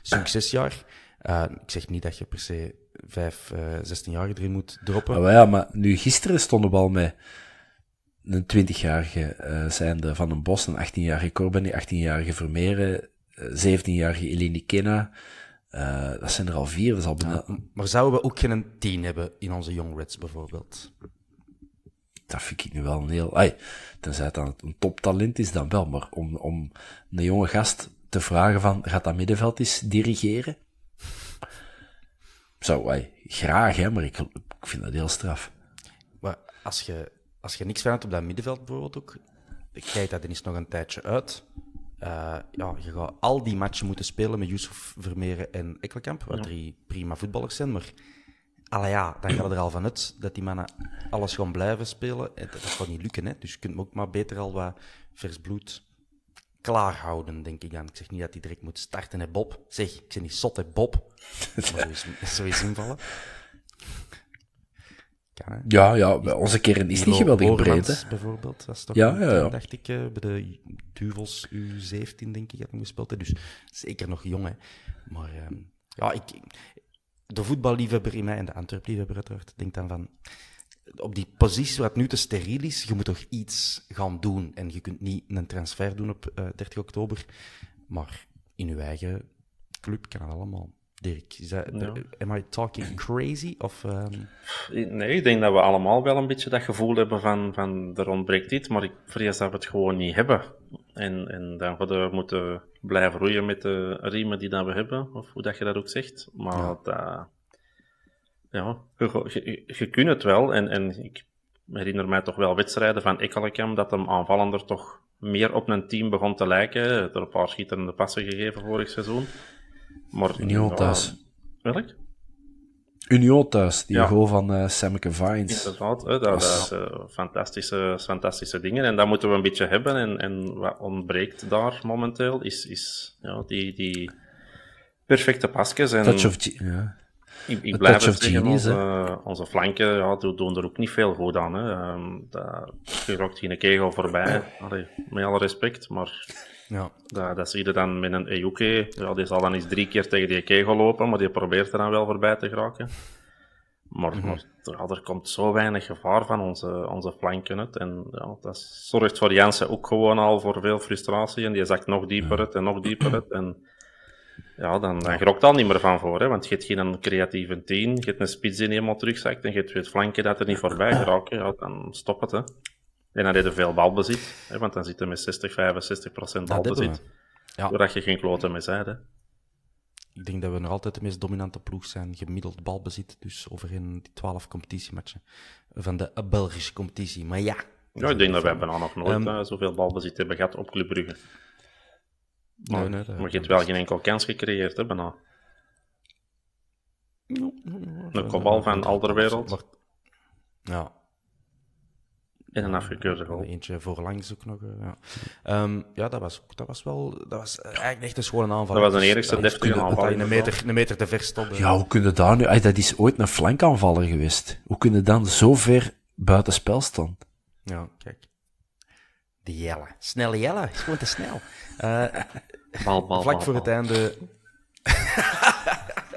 succesjaar. Uh, ik zeg niet dat je per se vijf, uh, 16 jaar erin moet droppen. Maar ja, maar nu gisteren stonden we al met een 20-jarige uh, zijnde van een Bos, een 18-jarige Corbin, een 18-jarige Vermeeren, 17-jarige Eleni Kenna, uh, dat zijn er al vier. Dat al bijna... maar zouden we ook geen tien hebben in onze Young Reds bijvoorbeeld? Dat vind ik nu wel een heel... Ay, tenzij het dan een toptalent is, dan wel. Maar om, om een jonge gast te vragen van, gaat dat middenveld eens dirigeren? Zou, ay, graag, hè, maar ik, ik vind dat heel straf. Maar als je, als je niks verandert op dat middenveld bijvoorbeeld ook, kijk dat er is nog een tijdje uit. Uh, ja, je gaat al die matchen moeten spelen met Yusuf Vermeeren en Ekkelkamp, wat drie prima voetballers zijn. Maar alle ja, dan gaat het er al vanuit dat die mannen alles gaan blijven spelen. En dat, gaat niet lukken, hè. Dus je kunt ook maar beter al wat vers bloed klaarhouden, denk ik dan. Ik zeg niet dat hij direct moet starten, hè, Bob. Zeg, ik zeg niet zot, hè, Bob. Maar zo is invallen. Ja, ja, onze kern is niet geweldig breed. Hè? bijvoorbeeld, dat is toch ja, ja, ja. dacht ik, uh, bij de Duvels U17, denk ik, had hem gespeeld. Dus zeker nog jong, hè. Maar uh, ja, ik, de voetballiefhebber in mij en de Antwerp-liefhebber uiteraard, denk dan van... Op die positie wat nu te steriel is, je moet toch iets gaan doen. En je kunt niet een transfer doen op uh, eh, 30 oktober, maar in je eigen club kan het allemaal. Dirk, is dat, am I talking crazy? Of, um... Nee, ik denk dat we allemaal wel een beetje dat gevoel hebben van, van er ontbreekt iets, maar ik vrees dat we het gewoon niet hebben. En, en dan we moeten blijven roeien met de riemen die dat we hebben, of hoe dat je dat ook zegt. Maar ja, dat, ja je, je, kunt het wel. En, en ik herinner mij toch wel wedstrijden van Ekkelenkamp, dat hem aanvallender toch meer op een team begon te lijken. Er een paar schitterende passen gegeven vorig seizoen. Maar, Union thuis. Welk? Union thuis, die ja. goal van uh, Samke Vines. Inderdaad, hè, dat, is uh, fantastische, fantastische dingen. En dat moeten we een beetje hebben. En, en wat ontbreekt daar momenteel, is, is ja, die, die perfecte pasjes. En, Touch of ja. Ik, ik blijf zeggen, onze, onze, flanken ja, doen er ook niet veel goed aan. Hè. Um, dat, je rokt geen kegel voorbij, Allee, met alle respect, maar ja. Dat, dat zie je dan met een Ejuke. Ja, die zal dan eens drie keer tegen die kegel lopen, maar die probeert er dan wel voorbij te geraken. Maar, mm maar er komt zo weinig gevaar van onze, onze flanken uit. En ja, dat zorgt voor Jansen ook gewoon al voor veel frustratie. En die zakt nog dieper uit en nog dieper uit. En ja, dan, dan gerokt al niet meer van voor. Hè, want je hebt geen creatieve team, je hebt een spits die helemaal terugzakt en je hebt het flankje dat er niet voorbij geraken. Ja, dan stop het. Hè. En dan je veel balbezit, hè, want dan zit je met 60, 65 procent balbezit. Ja. Doordat je geen kloten meer zei. Ik denk dat we nog altijd de meest dominante ploeg zijn, gemiddeld balbezit, dus overheen die 12 competitiematchen van de Belgische competitie. Maar ja. Ja, ik denk dat wij bijna nog nooit um, zoveel balbezit hebben gehad op Club Brugge. Maar, nee, nee, maar je hebt wel geen enkel kans gecreëerd, hè, bijna. No, no, no, een kopbal van Alderwereld. Ja, in een afgekeurde goal. Eentje voorlangs ook nog. Eh, ja, um, ja dat, was, dat was wel dat was eh, eigenlijk echt een schone aanval. Dat was een eerste dus, deftige aanval. een meter, een meter te ver stoppen. Ja, hoe kun je daar nu... Dat is ooit een flankaanvaller geweest. Hoe kun je dan zo ver buiten spel staan? Ja, kijk. Die Jelle. Snelle Jelle. Is gewoon te snel. Uh, bal, bal, vlak voor het einde...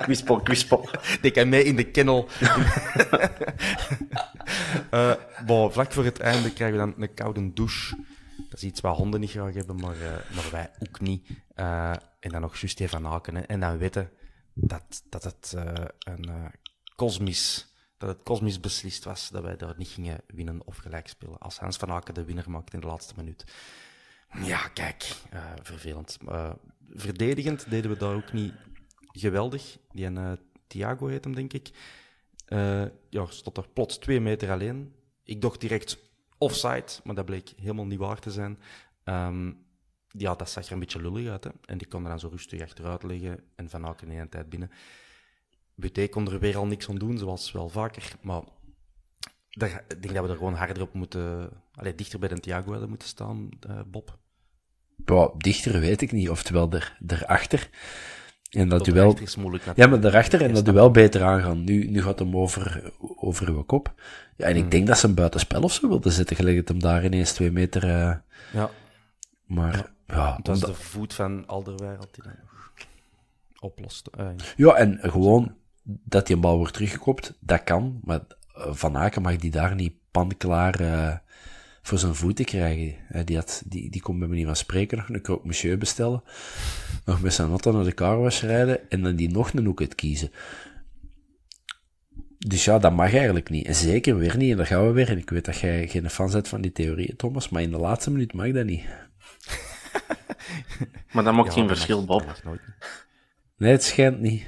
Quispel, quispel. Die kan mee in de kennel. uh, bon, vlak voor het einde krijgen we dan een koude douche. Dat is iets wat honden niet graag hebben, maar, uh, maar wij ook niet. Uh, en dan nog juist even haken. Hè. En dan weten dat, dat het een kosmisch dat het kosmisch beslist was dat wij daar niet gingen winnen of gelijk spelen. Als Hans van Aken de winnaar maakt in de laatste minuut. Ja, kijk, vervelend. verdedigend deden we daar ook niet geweldig. Die en Thiago heet hem, denk ik. ja, stond er plots twee meter alleen. Ik dacht direct offside, maar dat bleek helemaal niet waar te zijn. Um, ja, dat zag er een beetje lullig uit. Hè? En die kon er dan zo rustig achteruit liggen en Van Aken in een tijd binnen. Buté kon er weer al niks aan doen, zoals wel vaker. Maar ik denk dat we er gewoon harder op moeten... Allee, dichter bij de Thiago hadden moeten staan, uh, Bob. Boah, dichter weet ik niet. Oftewel, er, erachter. En dat duel... Is moeilijk, ja, maar daarachter en dat duel beter aangaan. Nu, nu gaat hem over, over uw kop. Ja, en ik hmm. denk dat ze een buitenspel of zo wilde zetten, gelijk het hem daar ineens twee meter... Uh... Ja. Maar, ja. ja dat is de voet van Alderweireld die dat nog oplost. Uh, ja, en gewoon dat die een bal wordt teruggekopt, dat kan. Maar eh, Van Aken mag die daar niet panklaar... Uh, voor zijn voeten krijgen. Die, had, die, die kon bij me niet van spreken nog een croque monsieur bestellen. Nog met zijn auto naar de carwash rijden en dan die nog een hoek het kiezen. Dus ja, dat mag eigenlijk niet. En zeker weer niet. En daar gaan we weer. En ik weet dat jij geen fan bent van die theorieën, Thomas. Maar in de laatste minuut mag dat niet. maar dan maakt geen verschil, Bob. Nee, het schijnt niet.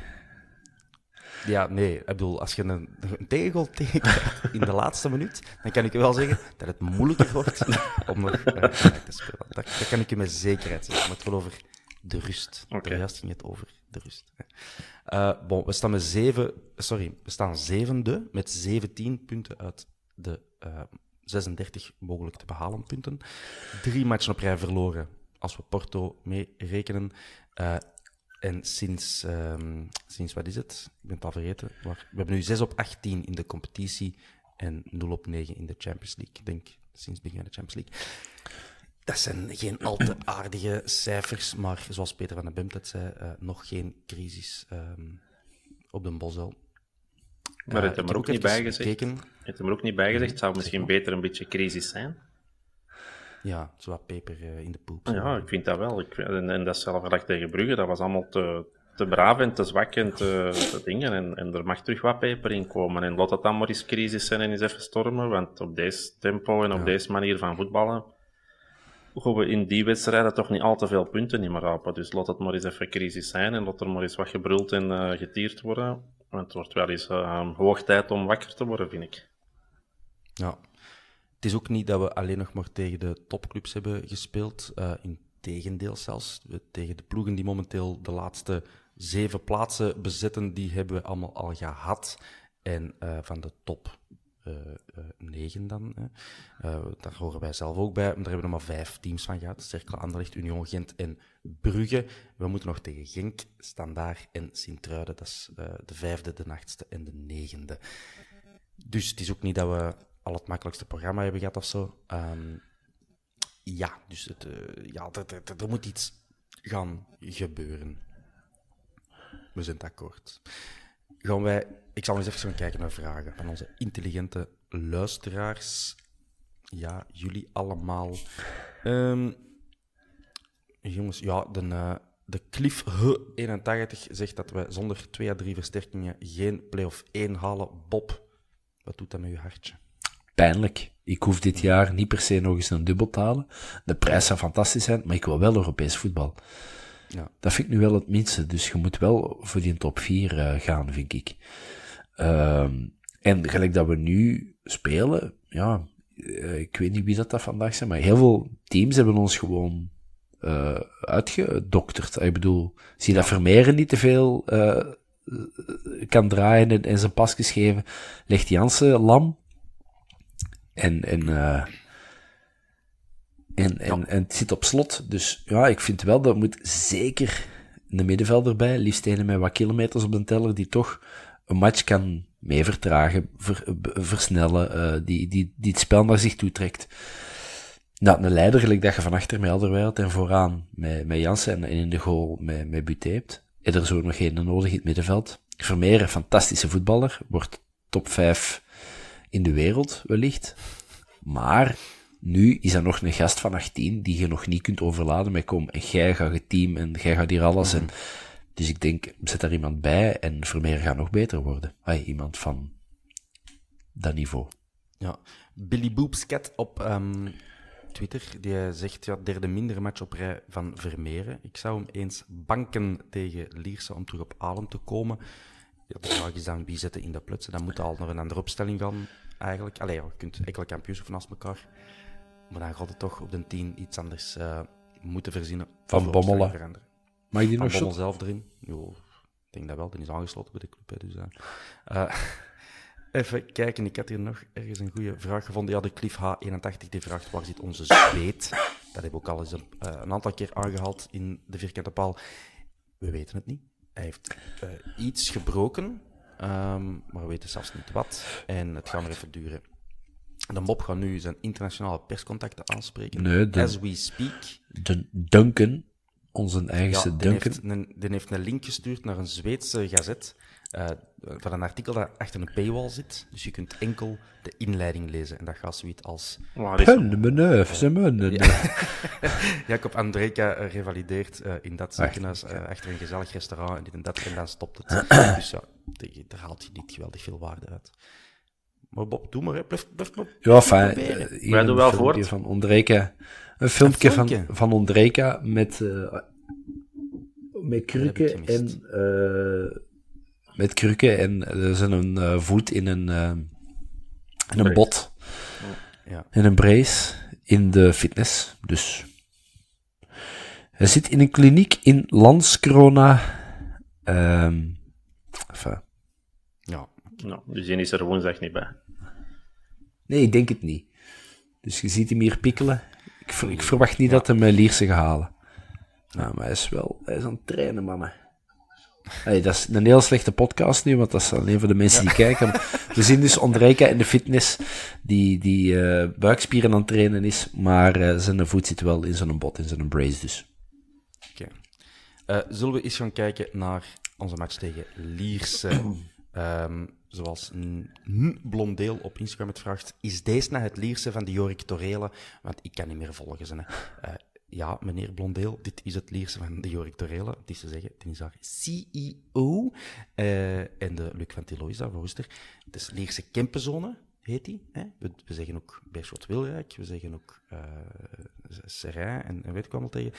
Ja, nee. Ik bedoel, als je een, een tegel tekent in de laatste minuut, dan kan ik je wel zeggen dat het moeilijker wordt om nog uh, te spelen. Dat, kan ik je met zekerheid zeggen. Maar het gaat over de rust. Okay. Juist ging het over de rust. Uh, bon, we staan met zeven, sorry, we staan zevende met 17 punten uit de uh, 36 mogelijk te behalen punten. Drie matchen op rij verloren als we Porto mee rekenen. Uh, en sinds, um, sinds, wat is het? Ik ben het al vergeten. Maar we hebben nu 6 op 18 in de competitie en 0 op 9 in de Champions League. Ik denk sinds het begin van de Champions League. Dat zijn geen al te aardige cijfers, maar zoals Peter van den Bemt het zei, uh, nog geen crisis um, op de Bosel. Maar het uh, hem er ook niet bijgezegd. Het hem er ook niet bijgezegd. Het zou misschien beter een beetje crisis zijn. Ja, zo wat peper uh, in de poep. Ja, ik vind dat wel. Ik, en, en dat zelf gelijk tegen Brugge, dat was allemaal te, te braaf en te zwak en te, te dingen. En, en er mag terug wat peper in komen. En laat het dan maar eens crisis zijn en eens even stormen. Want op deze tempo en op deze manier van voetballen gaan we in die wedstrijden toch niet al te veel punten niet meer rapen. Dus laat het maar eens even crisis zijn en laat er maar eens wat gebruld en uh, getierd worden. Want het wordt wel eens uh, hoog tijd om wakker te worden, vind ik. Ja, is ook niet dat we alleen nog maar tegen de topclubs hebben gespeeld. Uh, Integendeel zelfs. Tegen de ploegen die momenteel de laatste zeven plaatsen bezetten, die hebben we allemaal al gehad. En uh, van de top uh, negen dan. Daar horen wij zelf ook bij. Daar hebben we nog maar vijf teams van gehad. Cercle Anderlecht, Union Gent en Brugge. We moeten nog tegen Genk, Standaard en Sint-Truiden. Dat is de vijfde, de achtste en de negende. Dus het is ook niet dat we al het makkelijkste programma hebben gehad of zo. Um, ja, dus het, uh, ja, er, moet iets gaan gebeuren. We zijn het akkoord. Gaan wij, ik zal eens even gaan kijken naar vragen van onze intelligente luisteraars. Ja, jullie allemaal. Um, jongens, ja, de, uh, de Cliff 81 zegt dat we zonder 2 à 3 versterkingen geen play-off 1 halen. Bob, wat doet dat met je hartje? Pijnlijk. Ik hoef dit jaar niet per se nog eens een dubbel te halen. De prijs zou fantastisch zijn, maar ik wil wel Europees voetbal. Ja. Dat vind ik nu wel het minste. Dus je moet wel voor die top 4 uh, eh, gaan, vind ik. Um, en gelijk dat we nu spelen, ja, uh, ik weet niet wie dat, dat vandaag zijn, maar heel veel teams hebben ons gewoon uh, uitgedokterd. Ik bedoel, zie dat Vermeeren niet te veel kan draaien en, en zijn pasjes geven, legt Jansen lam. En, en, uh, en, en, en, het zit op slot. Dus ja, ik vind wel dat moet zeker een middenvelder bij. Liefst een met wat kilometers op de teller die toch een match kan mee vertragen, ver, versnellen, uh, die, die, die het spel naar zich toe trekt. Nou, een leider gelijk dat je van achter met Alderweireld en vooraan met, met Jansen en, in de goal met, met Buté hebt. En er zo nog geen nodig in het middenveld. Vermeer, een fantastische voetballer, wordt top 5 in de wereld, wellicht. Maar Nu is dat nog een gast van 18 die je nog niet kunt overladen met kom. En jij gaat het team en jij gaat hier alles. En, dus ik denk, zet daar iemand bij en Vermeer gaat nog beter worden. Iemand van dat niveau. Ja, Billy Boopscat op um, Twitter, die zegt, ja, derde mindere match op rij van Vermeeren. Ik zou hem eens banken tegen Lierse om terug op adem te komen. Ja, de vraag is dan, wie zetten in de plutsen? Dan moet al naar een andere opstelling gaan, eigenlijk. Allee, je kunt enkele kampioens van naast elkaar. Maar dan gaat het toch op de 10 iets anders uh, moeten verzinnen. Van Bommelen. Veranderen. Mag je die van nog Bommel zelf erin? Jo, ik denk dat wel. Die is aangesloten bij de club. Hè, dus, uh, Even kijken, ik had hier nog ergens een goede vraag gevonden. Ja, de Cliff H81 die vraagt waar zit onze zweet? Dat hebben we ook al eens een, uh, een, aantal keer aangehaald in de vierkante paal. We weten het niet. Hij heeft uh, iets gebroken, um, maar we weten zelfs niet wat. En het gaat nog even duren. De Mob gaat nu zijn internationale perscontacten aanspreken. Nee, de, As we speak. De Duncan, onze eigen ja, Duncan. Die heeft, een, die heeft een link gestuurd naar een Zweedse gazet. Uh, van een artikel dat achter een paywall zit. Dus je kunt enkel de inleiding lezen. En dat gaat zoiets als... Hunnemeneuf, ze munnen. Jacob Andreka revalideert uh, in dat ziekenhuis uh, achter een gezellig restaurant en dit en dat. En dan stopt het. dus ja, daar haalt je niet geweldig veel waarde uit. Maar Bob, doe maar, hè. Blijf, blijf, blijf, Ja, fijn. Wij doen wel voort. Van Ondreka. Een filmpje, een filmpje. Van, van Ondreka met, uh, met krukken en... Met krukken en er zit een uh, voet in een, uh, in een bot. Ja. In een brace. In de fitness. Dus. Hij zit in een kliniek in Landskrona. Um, enfin. Ja. Nou, dus die is er woensdag niet bij. Nee, ik denk het niet. Dus je ziet hem hier pikkelen. Ik, ik verwacht niet ja. dat hij mijn Lierse gaat halen. Nou, maar hij is wel... Hij is aan het trainen, mannen. Hey, dat is een heel slechte podcast nu, want dat is alleen voor de mensen die kijken. We zien dus Ondrejka in de fitness, die, die uh, buikspieren aan het trainen is, maar uh, zijn voet zit wel in zo'n bot, in zo'n brace dus. Oké. Okay. Uh, zullen we eens gaan kijken naar onze match tegen Lierse? um, zoals blondeel op Instagram het vraagt, is deze nou het Lierse van de Jorik Torele? Want ik kan niet meer volgen. Zijn, ja, meneer Blondeel, dit is het Lierse van de Jorik Torele. Het is te zeggen, die is daar CEO. Uh, en de Luc van Tillo is. Het is Lierse Kempenzone, heet die. Hè? We, zeggen ook Beerschot Wilrijk, we zeggen ook uh, en, en weet ik allemaal tegen.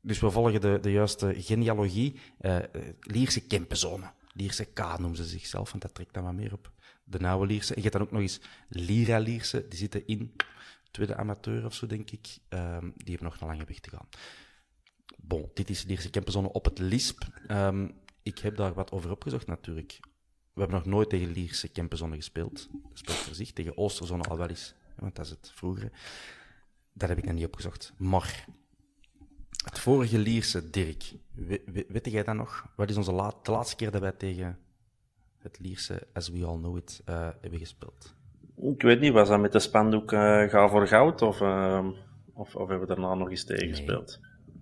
Dus we volgen de, de juiste genealogie. Uh, Lierse Kempenzone. Lierse K noemen ze zichzelf, want dat trekt dan wat meer op de nauwe Lierse. En je hebt dan ook nog eens Lira Lierse, die zitten in tweede amateur of zo, denk ik. Um, die hebben nog een lange weg te gaan. Bon, dit is de eerste campenzone op het LISP. Um, ik heb daar wat over opgezocht natuurlijk. We hebben nog nooit tegen Lierse campenzone gespeeld. Dat speelt voor zich. Tegen Oosterzone al wel eens, want dat is het vroegere. Dat heb ik nog niet opgezocht. Maar het vorige Lierse, Dirk, weet, weet jij dat nog? Wat is onze de laatste keer dat wij tegen het Lierse, as we all know it, uh, hebben gespeeld? Ik weet niet, was dat met de spandoek uh, Ga voor Goud? Of, uh, of, of, hebben we daarna nog eens tegen gespeeld?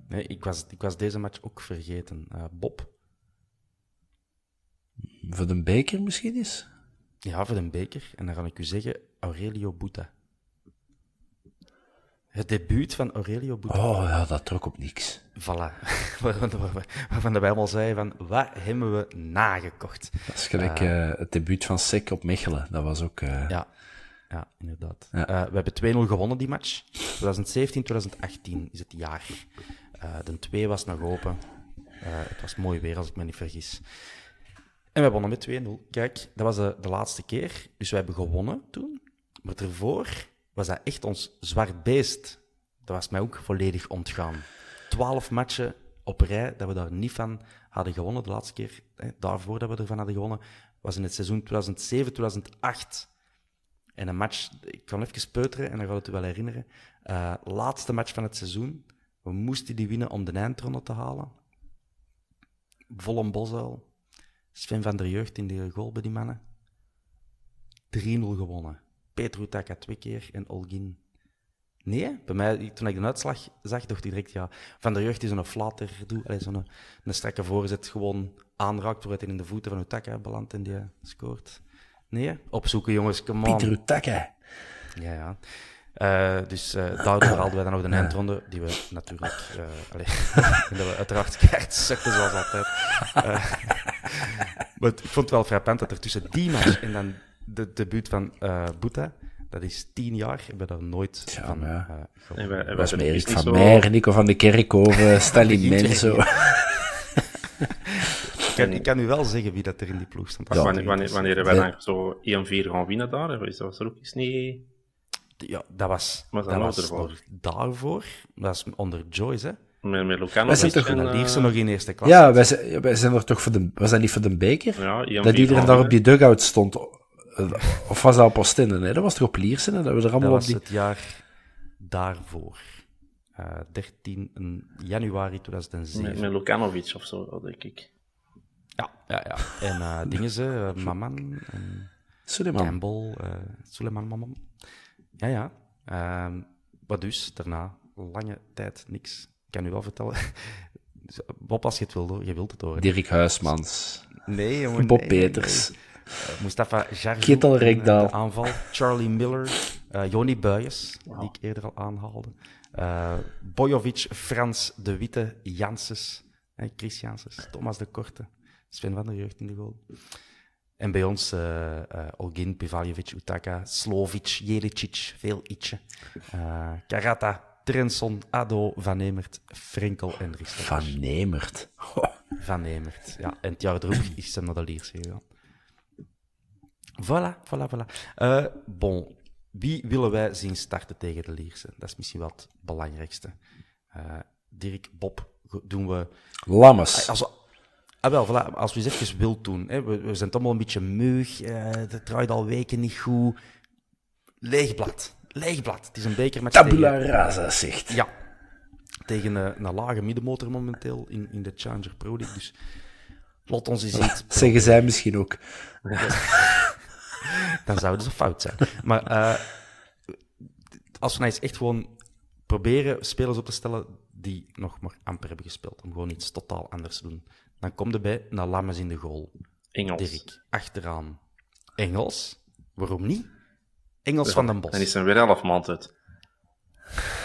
Nee, nee ik, was, ik was deze match ook vergeten. Uh, Bob? Voor de beker misschien eens? Ja, voor de beker. En dan ga ik u zeggen, Aurelio Buta. Het debuut van Aurelio Buta. Oh ja, dat trok op niks. Voilà. Waarvan wij allemaal zeiden van, wat hebben we nagekocht? Dat is gelijk uh, het debuut van Sek op Mechelen. Dat was ook... Uh... Ja, ja, inderdaad. Ja. Uh, we hebben 2-0 gewonnen die match. 2017, 2018 is het jaar. De 2 was nog open. Het was mooi weer, als ik me niet vergis. En we wonnen met 2-0. Kijk, dat was de, de, laatste keer. Dus we hebben gewonnen toen. Maar daarvoor was dat echt ons zwart beest. Dat was mij ook volledig ontgaan. 12 matchen op rij dat we daar niet van hadden gewonnen. De laatste keer, hè, daarvoor dat we ervan hadden gewonnen, was in het seizoen 2007-2008. En een match, ik kan even peuteren en dan gaat het u wel herinneren. Uh, laatste match van het seizoen. We moesten die winnen om de eindronde te halen. Volle Bosuil. Sven van der Jeugd in de goal bij die mannen. 3-0 gewonnen. Petru Taka twee keer en Olgin. Nee, bij mij, toen ik de uitslag zag, dacht ik direct, ja, Van der Jeugd is een flater, zo'n een, een strakke voorzet, gewoon aanraakt, hij in de voeten van Utaka belandt en die scoort. Nee, opzoeken jongens, come on. Pieter Utaka. Ja, ja. Uh, dus uh, daardoor haalden wij dan nog de eindronde, die we natuurlijk... Uh, allee, dat we uiteraard keihard sukten, zoals altijd. maar ik vond het wel frappant dat er tussen die match en dan de debuut van Boeta, dat is tien jaar, hebben we daar nooit ja, van ja. wij, wij was met Erik van zo... Meijer, Nico van de Kerkhoven, Stanley Menzo. kan, ik kan u wel zeggen wie dat er in die ploeg stond. Ja, wanneer, wanneer, wanneer wij dan zo 1-4 gaan winnen daar, is dat er ook eens niet... Ja, dat was, dat was voor daarvoor. Dat was onder Joyce, hè? Met, met Lucano. Wij zijn toch en, uh... nog in eerste klas. Ja, wij zijn, wij zijn er toch voor de... Was dat niet voor de beker? Ja, dat iedereen daar op die dugout stond. Of was dat op Oostende? Nee, dat was toch op Liersen? Dat, we er allemaal dat was die... het jaar daarvoor. Uh, 13 januari 2007. Met, met Lukanovic of zo, denk ik. Ja, ja, ja. En uh, dingen ze, uh, Maman, en Suleiman. Campbell, uh, Suleiman Maman. Ja, ja. Uh, wat dus, daarna, lange tijd niks. Ik kan u wel vertellen. Bob, als je het wil, je wilt het horen. Dirk Huismans. Nee, jongen. Bob nee, Peters. Nee. Uh, Mustafa Jarjou. Kittel Rekdal. aanval. Charlie Miller. Uh, Joni Buijs, wow. die ik eerder al aanhaalde. Uh, Bojovic, Frans de Witte, Janssens. Chris Janssens. Thomas de Korte. Sven van der Jeugd in de goal. En bij ons uh, uh, Olgin, Pivaljevic, Utaka, Slovic, Jelicic, veel ietsje. Karata, Trenson, Ado, Van Nemert, Frenkel en Risto. Van Nemert? Oh. Van Nemert, ja. En het jaar erop is hij naar de gegaan. Voilà, voilà, voilà. Uh, bon, wie willen wij zien starten tegen de Lierse? Dat is misschien wel het belangrijkste. Uh, Dirk, Bob, doen we... Lammes. Als we, Ah, wel, voilà. als we eens even wild doen. Hè. We, we, zijn allemaal een beetje meug. Uh, het draait al weken niet goed. Leegblad. Leegblad. Het is een beker met Tabula tegen... rasa, zegt. Ja. Tegen uh, een lage middenmotor momenteel in, in de Challenger Pro League. Dus laat ons eens iets... Zeggen zij misschien ook. Dan zouden ze fout zijn. Maar uh, als we nou eens echt gewoon proberen spelers op te stellen die nog maar amper hebben gespeeld. Om gewoon iets totaal anders te doen. Dan komt erbij naar Lammes in de goal. Engels. Dirk, achteraan. Engels? Waarom niet? Engels van den Bos. Dan is er weer elf maand uit.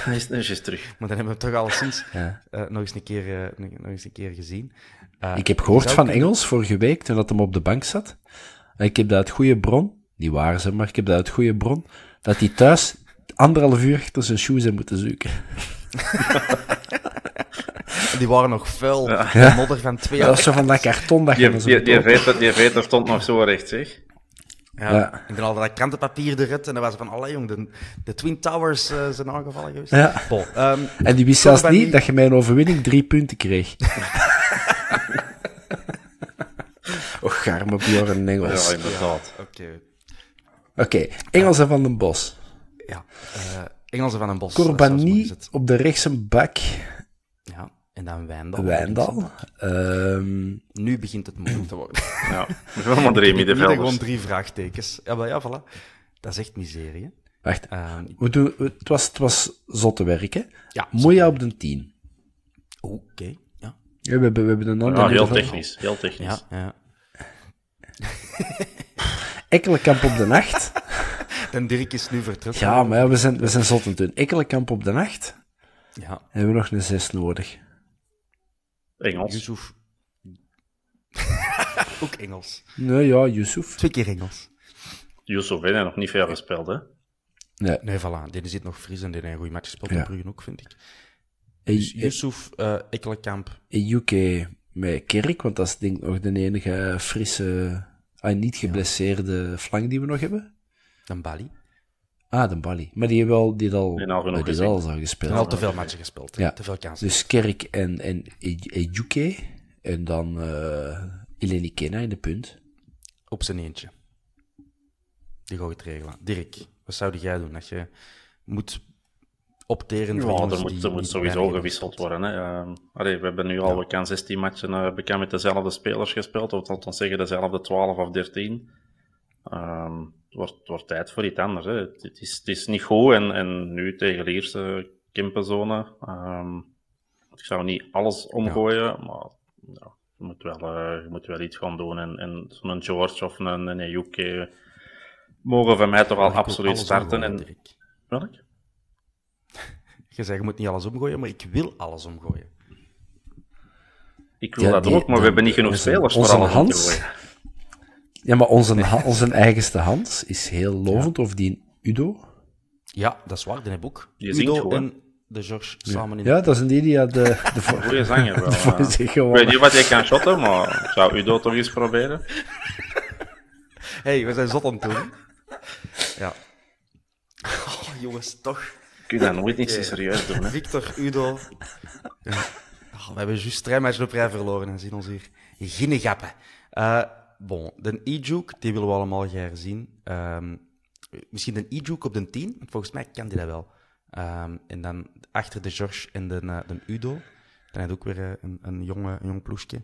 Hij is netjes terug. Maar dan hebben we het toch al sinds ja. uh, nog, eens een keer, uh, nog eens een keer gezien. Uh, ik heb gehoord van kunnen... Engels vorige week, toen dat hem op de bank zat. Ik heb dat uit goede bron, die waren ze, maar ik heb dat uit goede bron, dat hij thuis anderhalf uur achter zijn shoes heeft moeten zoeken. Die waren nog vuil. Ja. modder van twee jaar. Dat was zo van dat karton dat je die, die, die, veter, die veter stond nog zo recht, zeg. Ja, ja. ik ben al dat krantenpapier eruit en dan was van, allee jong, de, de Twin Towers uh, zijn aangevallen geweest. Ja. Bon, um, en die wist zelfs niet dat je mijn overwinning drie punten kreeg. Och, arme Bjorn Engels. Ja, inderdaad. Oké. Okay. Oké, okay, Engelsen van den Bos. Ja, uh, Engelsen van den Bos. Corbani op de rechtse bak. Ja. En dan Wijndal. Wijndal. Um... Nu begint het moeilijk te worden. ja, gewoon drie middenvelders. gewoon drie vraagtekens. Ja, maar ja, voilà. Dat is echt miserie? Wacht, um, we doen, het, was, het was zotte werk, hè? Ja. Moeja op de 10. Oké, okay, ja. ja. we, hebben, we hebben een ander... Ja, heel technisch, heel technisch. Ja, ja. Ekkelenkamp op de nacht. en Dirk is nu vertrokken. Ja, maar ja, we zijn, we zijn zot aan het doen. Ekkelenkamp op de nacht. Ja. Hebben we nog een zes nodig. Engels. Yusuf. Ook Engels. Nee, ja, Yusuf. Twee keer Engels. Yusuf heeft nog niet veel gespeeld, hè? Nee. Nee, voilà. Die zit nog fris en die heeft een goede match gespeeld ja. in Brugge ook, vind ik. Dus Yusuf, uh, Ekkelenkamp. In UK met Kerk, want dat is denk ik nog de enige frisse, uh, niet geblesseerde ja. flank die we nog hebben. Dan Bali. Ah, de Bali. Maar die hebben al, die al, die al, die die al al gespeeld. al te veel matchen gespeeld. Ja. Te veel kansen. Dus Kerk en, en Ejuke. En dan uh, Eleni Kena in de punt. Op zijn eentje. Die ga ik het regelen. Dirk, wat zou jij doen als je moet opteren ja, er moet, er moet sowieso gewisseld worden. Hè. Uh, allee, we hebben nu al, we kan 16 matchen uh, bekend met dezelfde spelers gespeeld, of althans zeggen dezelfde 12 of 13. Um, het wordt, het wordt tijd voor iets anders. Hè. Het, het, is, het is niet goed en, en nu tegen de eerste Kimpenzone. Um, ik zou niet alles omgooien, ja. maar ja, je, moet wel, je moet wel iets gaan doen. En, en zo'n George of een, een mogen van mij toch al absoluut starten. En... Welk? Je zegt, je moet niet alles omgooien, maar ik wil alles omgooien. Ik wil ja, dat ook, maar we hebben niet genoeg spelers voor alles om te gooien. Ja, maar onze, onze eigenste Hans is heel lovend, of die Udo. Ja, dat is waar, die heb ook. Je Udo gewoon. en de George samen in. Ja, dat is een die die de, de goede zanger wel. ik weet niet wat jij kan shotten, maar zou Udo toch eens proberen? hey, we zijn zot aan het doen. Ja. Oh, jongens, toch. Kun je dat nooit niet zo serieus doen, hè? Victor, Udo. Ja. Oh, we hebben juist drie matchen op rij verloren en zien ons hier ginnegappen. Uh, bon, de e-juke, die willen we allemaal graag zien. Um, misschien een e-juke op de 10, volgens mij kan die dat wel. Um, en dan achter de George en de, uh, de Udo. Dan heb ook weer uh, een, een, jonge, een jong ploesje.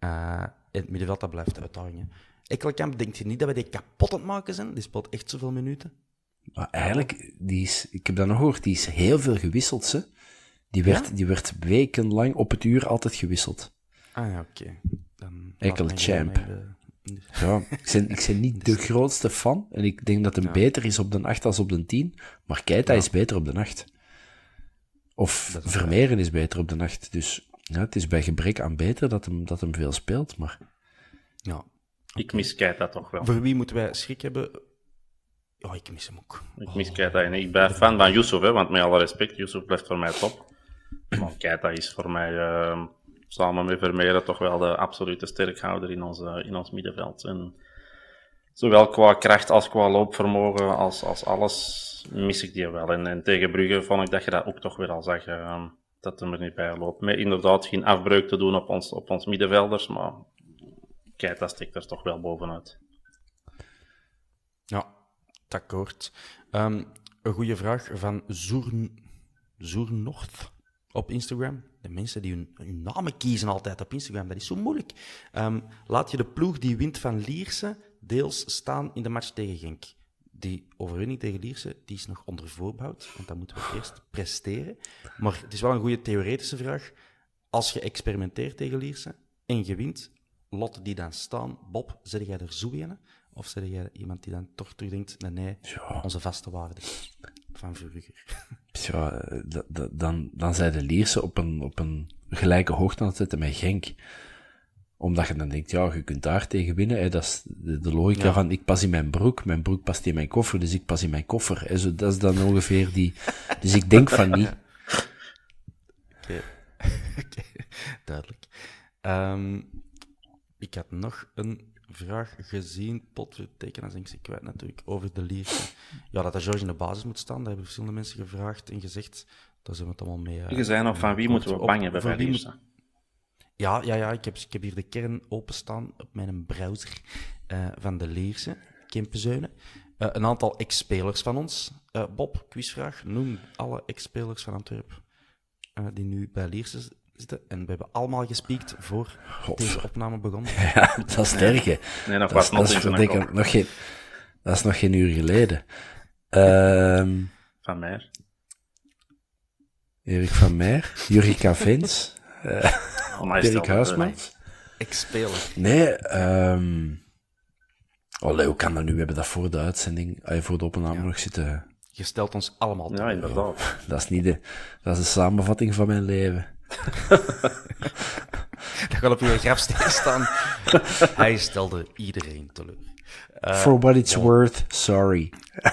Uh, in het middenveld, dat blijft uitdaging. Ekkelkamp, denkt je niet dat we die kapot aan het maken zijn? Die speelt echt zoveel minuten. Maar eigenlijk, die is, ik heb dat nog gehoord, die is heel veel gewisseld. Hè? Die, werd, ja? die werd wekenlang op het uur altijd gewisseld. Ah ja, oké. Okay. champ. Ja, ik ben, ik ben niet de grootste fan. En ik denk dat hem beter is op de 8 als op de 10. Maar Keita is beter op de 8. Of Vermeeren is beter op de 8. Dus ja, het is bij gebrek aan beter dat hem, dat hem veel speelt. Maar... Ja. Ik mis Keita toch wel. Voor wie moeten wij schrik hebben? Ja, ik mis hem ook. Ik mis Keita. En ik ben fan van Yusuf, hè, want met alle respect, Yusuf blijft voor mij top. Maar Keita is voor mij... Uh samen met Vermeeren toch wel de absolute sterkhouder in ons, in ons middenveld. En zowel qua kracht als qua loopvermogen, als, als alles, mis ik die wel. En, en tegen Brugge vond ik dat je dat ook toch weer al zag, uh, dat hem er niet bij loopt. Met inderdaad geen afbreuk te doen op ons, op ons middenvelders, maar dat stikt er toch wel bovenuit. Ja, Um, een goede vraag van Zoern, Zoernocht op Instagram. De mensen die hun, namen kiezen altijd op Instagram, dat is zo moeilijk. Um, laat je de ploeg die wint van Lierse deels staan in de match tegen Genk. Die overwinning tegen Lierse die is nog onder voorbehoud, want dan moeten we eerst presteren. Maar het is wel een goede theoretische vraag. Als je experimenteert tegen Lierse en je wint, lot die dan staan. Bob, zet jij er zo in? Of zet jij iemand die dan toch terugdenkt, nee, nee, ja. onze vaste waarden? van vroeger. Ja, dan, dan zijn de Lierse op een, op een gelijke hoogte aan het zetten met Genk. Omdat je dan denkt, ja, je kunt daar tegen winnen. Hè. Dat is de, de logica van, ik pas in mijn broek, mijn broek past in mijn koffer, dus ik pas in mijn koffer. Hè. Zo, dat is dan ongeveer die... Dus ik denk van niet. Oké, okay. duidelijk. Um, ik had nog een vraag gezien, potvertekenen, denk ik kwijt natuurlijk, over de Lierse. Ja, dat de George in de basis moet staan, daar hebben verschillende mensen gevraagd en gezegd. Daar zijn we het allemaal mee... Uh, je zei nog, van wie moeten we bang hebben bij Lierse? Ja, ja, ja ik, heb, ik heb hier de kern openstaan op mijn browser uh, van de Lierse, Kempenzuinen. Uh, een aantal ex-spelers van ons. Bob, quizvraag. Noem alle ex-spelers van Antwerpen die nu bij Lierse zitten. En we hebben allemaal gespiekt voor deze opname begon. Ja, dat is sterk, hè. Nee, nog dat, dat, is, dat, nog geen, dat is nog geen uur geleden. Um, van Meer. Erik van Meer. Jurika Vins. Uh, oh, Erik Huismans. Ex-speler. Nee, um, oh, hoe kan dat nu? We hebben dat voor de uitzending, voor de opname ja. nog zitten... Je stelt ons allemaal Ja, inderdaad. Dat is niet de, dat is de samenvatting van mijn leven. dat gaat op je grafsteen staan. Hij stelde iedereen teleur. Uh, For what it's worth, sorry.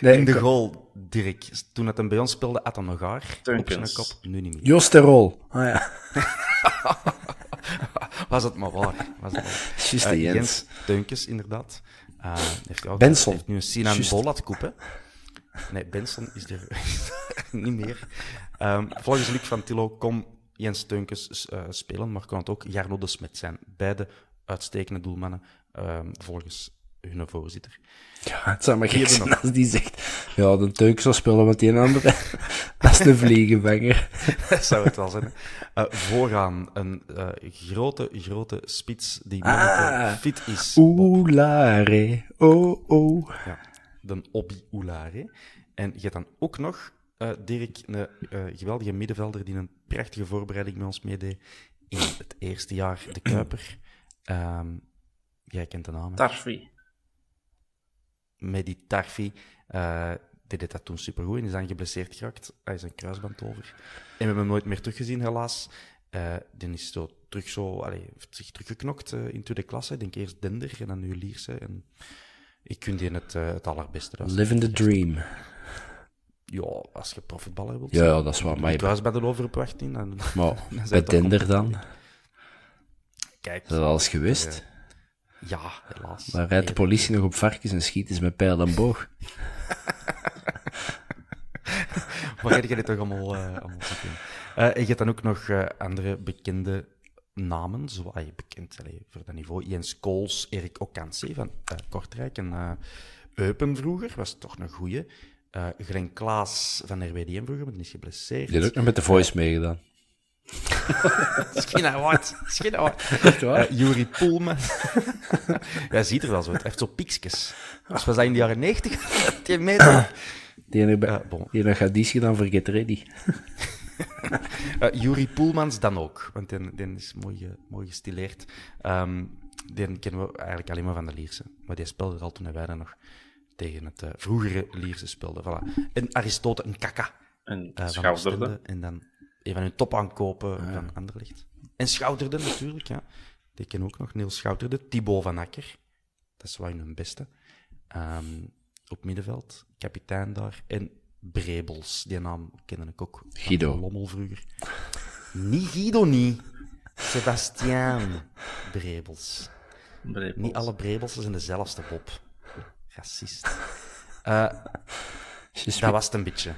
nee, In de goal, Dirk. Toen het hem bij ons speelde, had hij nog haar op zijn kop. Nu niet meer. Jos Terol. Oh, ja. Was het maar waar. Was het maar. Just uh, Jens. Inderdaad. Uh, heeft ook, Benson. heeft nu een Sinan Bolat koep, Nee, Benson is er niet meer. Um, volgens Luc van Tillo kon Jens Teunkes uh, spelen, maar kan het ook Jarno de Smet zijn. Beide uitstekende doelmannen, um, volgens hun voorzitter. Ja, het zou maar gek zijn als die zegt, ja, de Teunkes zal spelen met die andere. dat is de vliegenbanger. dat zou het wel zijn. Uh, vooraan een uh, grote, grote spits die ah, fit is. Oulare, oh, oh. Ja, de Obi Oulare. En je hebt dan ook nog uh, Dirk, een uh, geweldige middenvelder die een prachtige voorbereiding met ons meedeed in het eerste jaar, de Kuiper. Um, jij kent de naam. Tarfi. Medi Tarfi. Uh, die deed dat toen supergoed en is dan geblesseerd geraakt. Hij is een kruisband over. En we hebben hem nooit meer teruggezien, helaas. Uh, die is zo terug zo, allee, heeft zich teruggeknokt uh, in de klasse. Ik denk eerst Dender en dan nu Lierse. En ik vind die het, uh, het allerbeste. Living the dream. Ja, als je profitballer wilt. Ja, dat is waar. Maar je was bij de overopwachting. Dan, maar dan bij Dender dan? Kijk. Is dat alles geweest? ja, helaas. Dan rijdt de politie nog op varkens en schiet is met pijl en boog. Waar heb je dit toch allemaal, uh, allemaal uh, je hebt dan ook nog andere bekende namen, zo, allee, bekend allee, voor dat niveau. Jens Kools, Erik Okansi van Kortrijk en Eupen vroeger, was toch een goeie. Glen Klaas van RWDM vroeger, maar die is geblesseerd. Die heeft ook nog met de Voice meegedaan. Wat. Skin wat. Uh, Juri Poelman. ja, ziet er wel zo uit. Hij heeft zo piekjes. Als was dat in de jaren 90? die meter. Die nog, uh, bon. die nog gaat dies gedaan voor Get Ready. uh, Juri Poelmans dan ook, want die, is mooi, uh, mooi gestileerd. Um, die kennen we eigenlijk alleen maar van de Lierse. Maar die speelde er al toen wij dan nog tegen het uh, vroegere Lierse speelden. Voilà. En Aristote, een kaka. En uh, schouderde. En dan een van hun topaankopen ah, ja. van Anderlicht. En Schouderde natuurlijk, ja. Die kennen ook nog. Niels Schouderde. Thibaut van Akker. Dat is wel hun beste. Um, op middenveld. Kapitein daar. En Brebels. Die naam kende ik ook. Guido. Lommel vroeger. niet Guido, niet. Sebastiaan Brebels. Brebels. Niet alle Brebels zijn dezelfde Bob. Racist. Uh, dat was het een beetje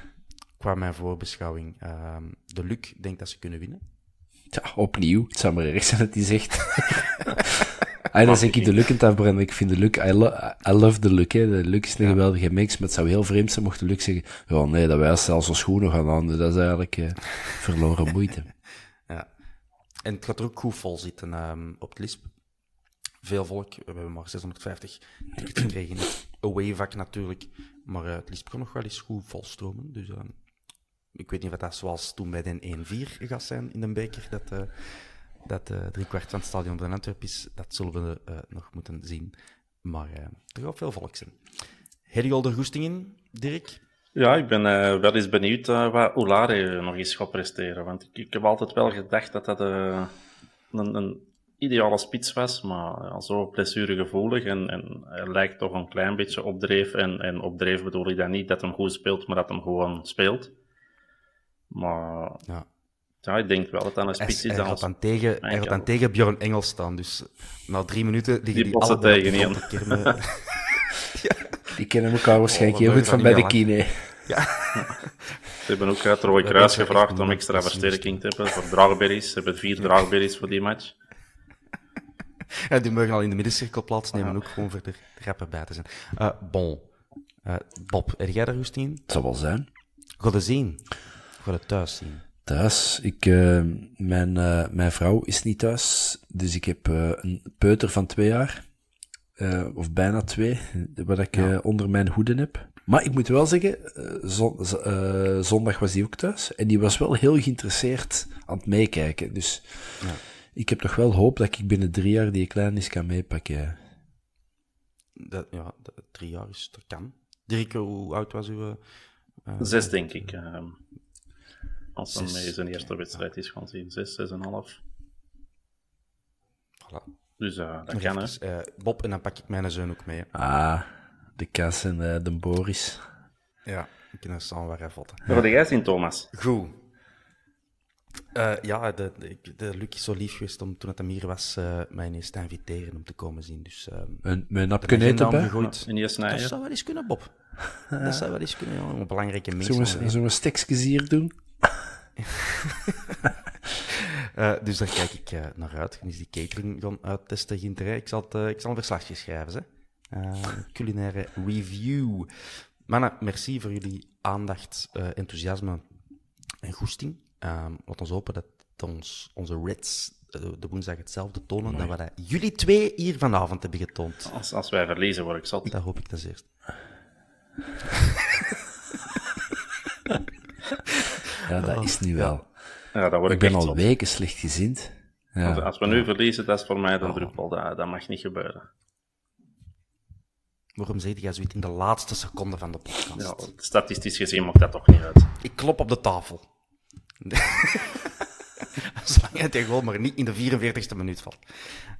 qua mijn voorbeschouwing. Uh, de Luc denkt dat ze kunnen winnen. Ja, opnieuw. Het zou maar erg zijn dat hij zegt. Ah, dan zeg ik de Luc in het afbranden. Ik vind de Luc, I, lo I love de Luc. Hè. De Luc is een ja. geweldige mix, maar het zou heel vreemd zijn mocht de Luc zeggen, ja nee, dat wij zelfs als schoenen gaan aan. Dat is eigenlijk uh, verloren moeite. ja. En het gaat er ook goed vol zitten um, op het LISP. Veel volk, we hebben maar 650 tickets gekregen in het away-vak natuurlijk. Maar uh, het LISP kan nog wel eens goed volstromen. Dus uh, ik weet niet of dat zoals toen bij de 1-4 gaat zijn in de beker, dat, uh, dat uh, driekwart van het stadion van Antwerpen is. Dat zullen we uh, nog moeten zien. Maar er gaat veel volk zijn. Heb je al de goesting in, Dirk? Ja, ik ben wel eens benieuwd wat Olare nog eens gaat presteren. Want ik, ik heb altijd wel gedacht dat dat een, een, ideale spits was, maar zo blessuregevoelig. En, en hij lijkt toch een klein beetje opdreef. En, en opdreef bedoel ik dan niet dat hem goed speelt, maar dat hem gewoon speelt. Maar ja. Ja, ik denk wel dat dat een spits is. Hij gaat dan tegen, hij gaat dan tegen Bjorn Engels staan. Dus na drie minuten liggen die, die alle tegen in. Die kennen elkaar waarschijnlijk oh, heel goed van bij de kine. Ja. Ze hebben ook uit Roy Kruis gevraagd om extra versterking te hebben voor draagberries. Ze hebben vier draagberries voor die match. Ja, die mogen al in de middencirkel plaatsnemen, ook gewoon voor de grappen bij te zijn. Uh, bon. Uh, Bob, heb jij daar rust in? Het zal wel zijn. Ga zien. Ga het thuis zien. Thuis? Ik, uh, mijn, uh, mijn vrouw is niet thuis, dus ik heb uh, een peuter van twee jaar. of bijna twee, wat ik ja. onder mijn hoeden heb. Maar ik moet wel zeggen, zon, zondag was die ook thuis. En die was wel heel geïnteresseerd aan het meekijken. Dus ja. ik heb toch wel hoop dat ik binnen drie jaar die klein is kan meepakken. Dat, ja, dat, drie jaar is, dat kan. Dirk, hoe oud was u? Zes, denk ik. Ehm. Als dan mee zijn eerste wedstrijd is gaan zien. 6, 6,5. Voilà. Dus uh, dat kan, hè. Uh, Bob, en dan pak ik mijn zoon ook mee. Ah, de Kas en uh, de Boris. Ja, ik kan er samen weer votten. Wat heb jij zien, Thomas? Goed. Uh, ja, de, de, de Luc is zo lief geweest om toen het hem hier was, uh, mij ineens te inviteren om te komen zien. Dus, uh, een, mijn napje eten bij? Gegooid. Ja, dat zou wel eens kunnen, Bob. dat zou wel eens kunnen, ja. Een belangrijke mensen. Zullen we, zullen we hier doen? Uh, dus daar kijk ik uh, naar uit. Is die catering gaan uittesten ginterij. Ik zal, het, uh, ik zal een verslagje schrijven. Hè. culinaire review. Mannen, merci voor jullie aandacht, enthousiasme en goesting. Ehm, laat ons hopen dat ons, onze Reds de woensdag hetzelfde tonen dan wat jullie twee hier vanavond hebben getoond. Als, als wij verliezen, word ik zat. Dat hoop ik ten eerst. Ja, dat is nu wel. Ja, dat word ik, ik ben al zot. weken slecht gezind. Ja. Als we nu verliezen, dat is voor mij een druppel. Dat, dat mag niet gebeuren. Waarom zeg jij zoiets in de laatste seconde van de podcast? Ja, statistisch gezien maakt dat toch niet uit. Ik klop op de tafel. Zolang het goal maar niet in de 44ste minuut valt.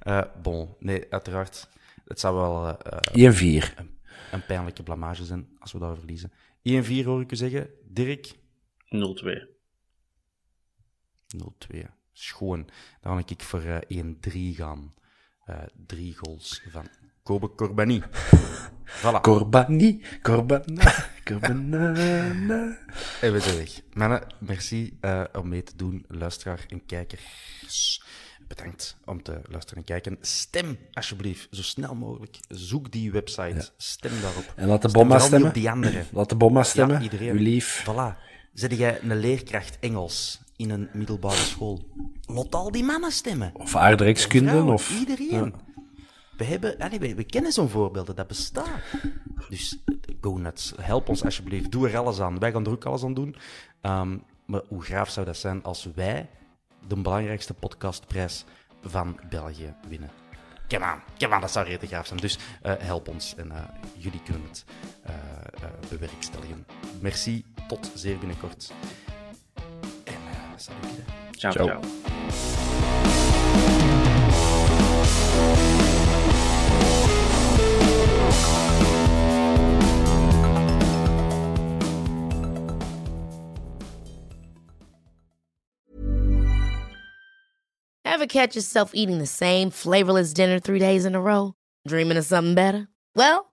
Uh, bon, nee, uiteraard. Het zou wel uh, 1-4. Een, een, pijnlijke blamage zijn als we daar verliezen. 1-4 hoor ik u zeggen. Dirk? 0-2. 0-2. Schoon. Dan ga ik voor uh, 1-3 gaan. Uh, drie goals van Kobe Corbani. Voilà. Corbani, Corbana, Corbana. En we zijn weg. Mannen, merci uh, om mee te doen, luisteraar en kijkers. Bedankt om te luisteren en kijken. Stem alsjeblieft, zo snel mogelijk. Zoek die website, ja. stem daarop. En laat de bomma stemmen. Op die andere. Laat de bomma stemmen, ja, iedereen. Uw lief. Voilà. Zet jij een leerkracht Engels in een middelbare school? Laat al die mannen stemmen. Of aardrijkskunde. Of, iedereen. Ja. We, hebben, allee, we, we, kennen zo'n voorbeelden, dat bestaat. Dus go nuts. Help ons alsjeblieft. Doe er alles aan. Wij gaan er ook alles aan doen. Um, maar hoe graaf zou dat zijn als wij de belangrijkste podcastprijs van België winnen? Come on, come on, dat zou redelijk graaf zijn. Dus uh, help ons en uh, jullie kunnen het uh, bewerkstelligen. Merci, tot zeer binnenkort. En eh, salut. Ciao, ciao. ciao. Ever catch yourself eating the same flavorless dinner three days in a row? Dreaming of something better? Well,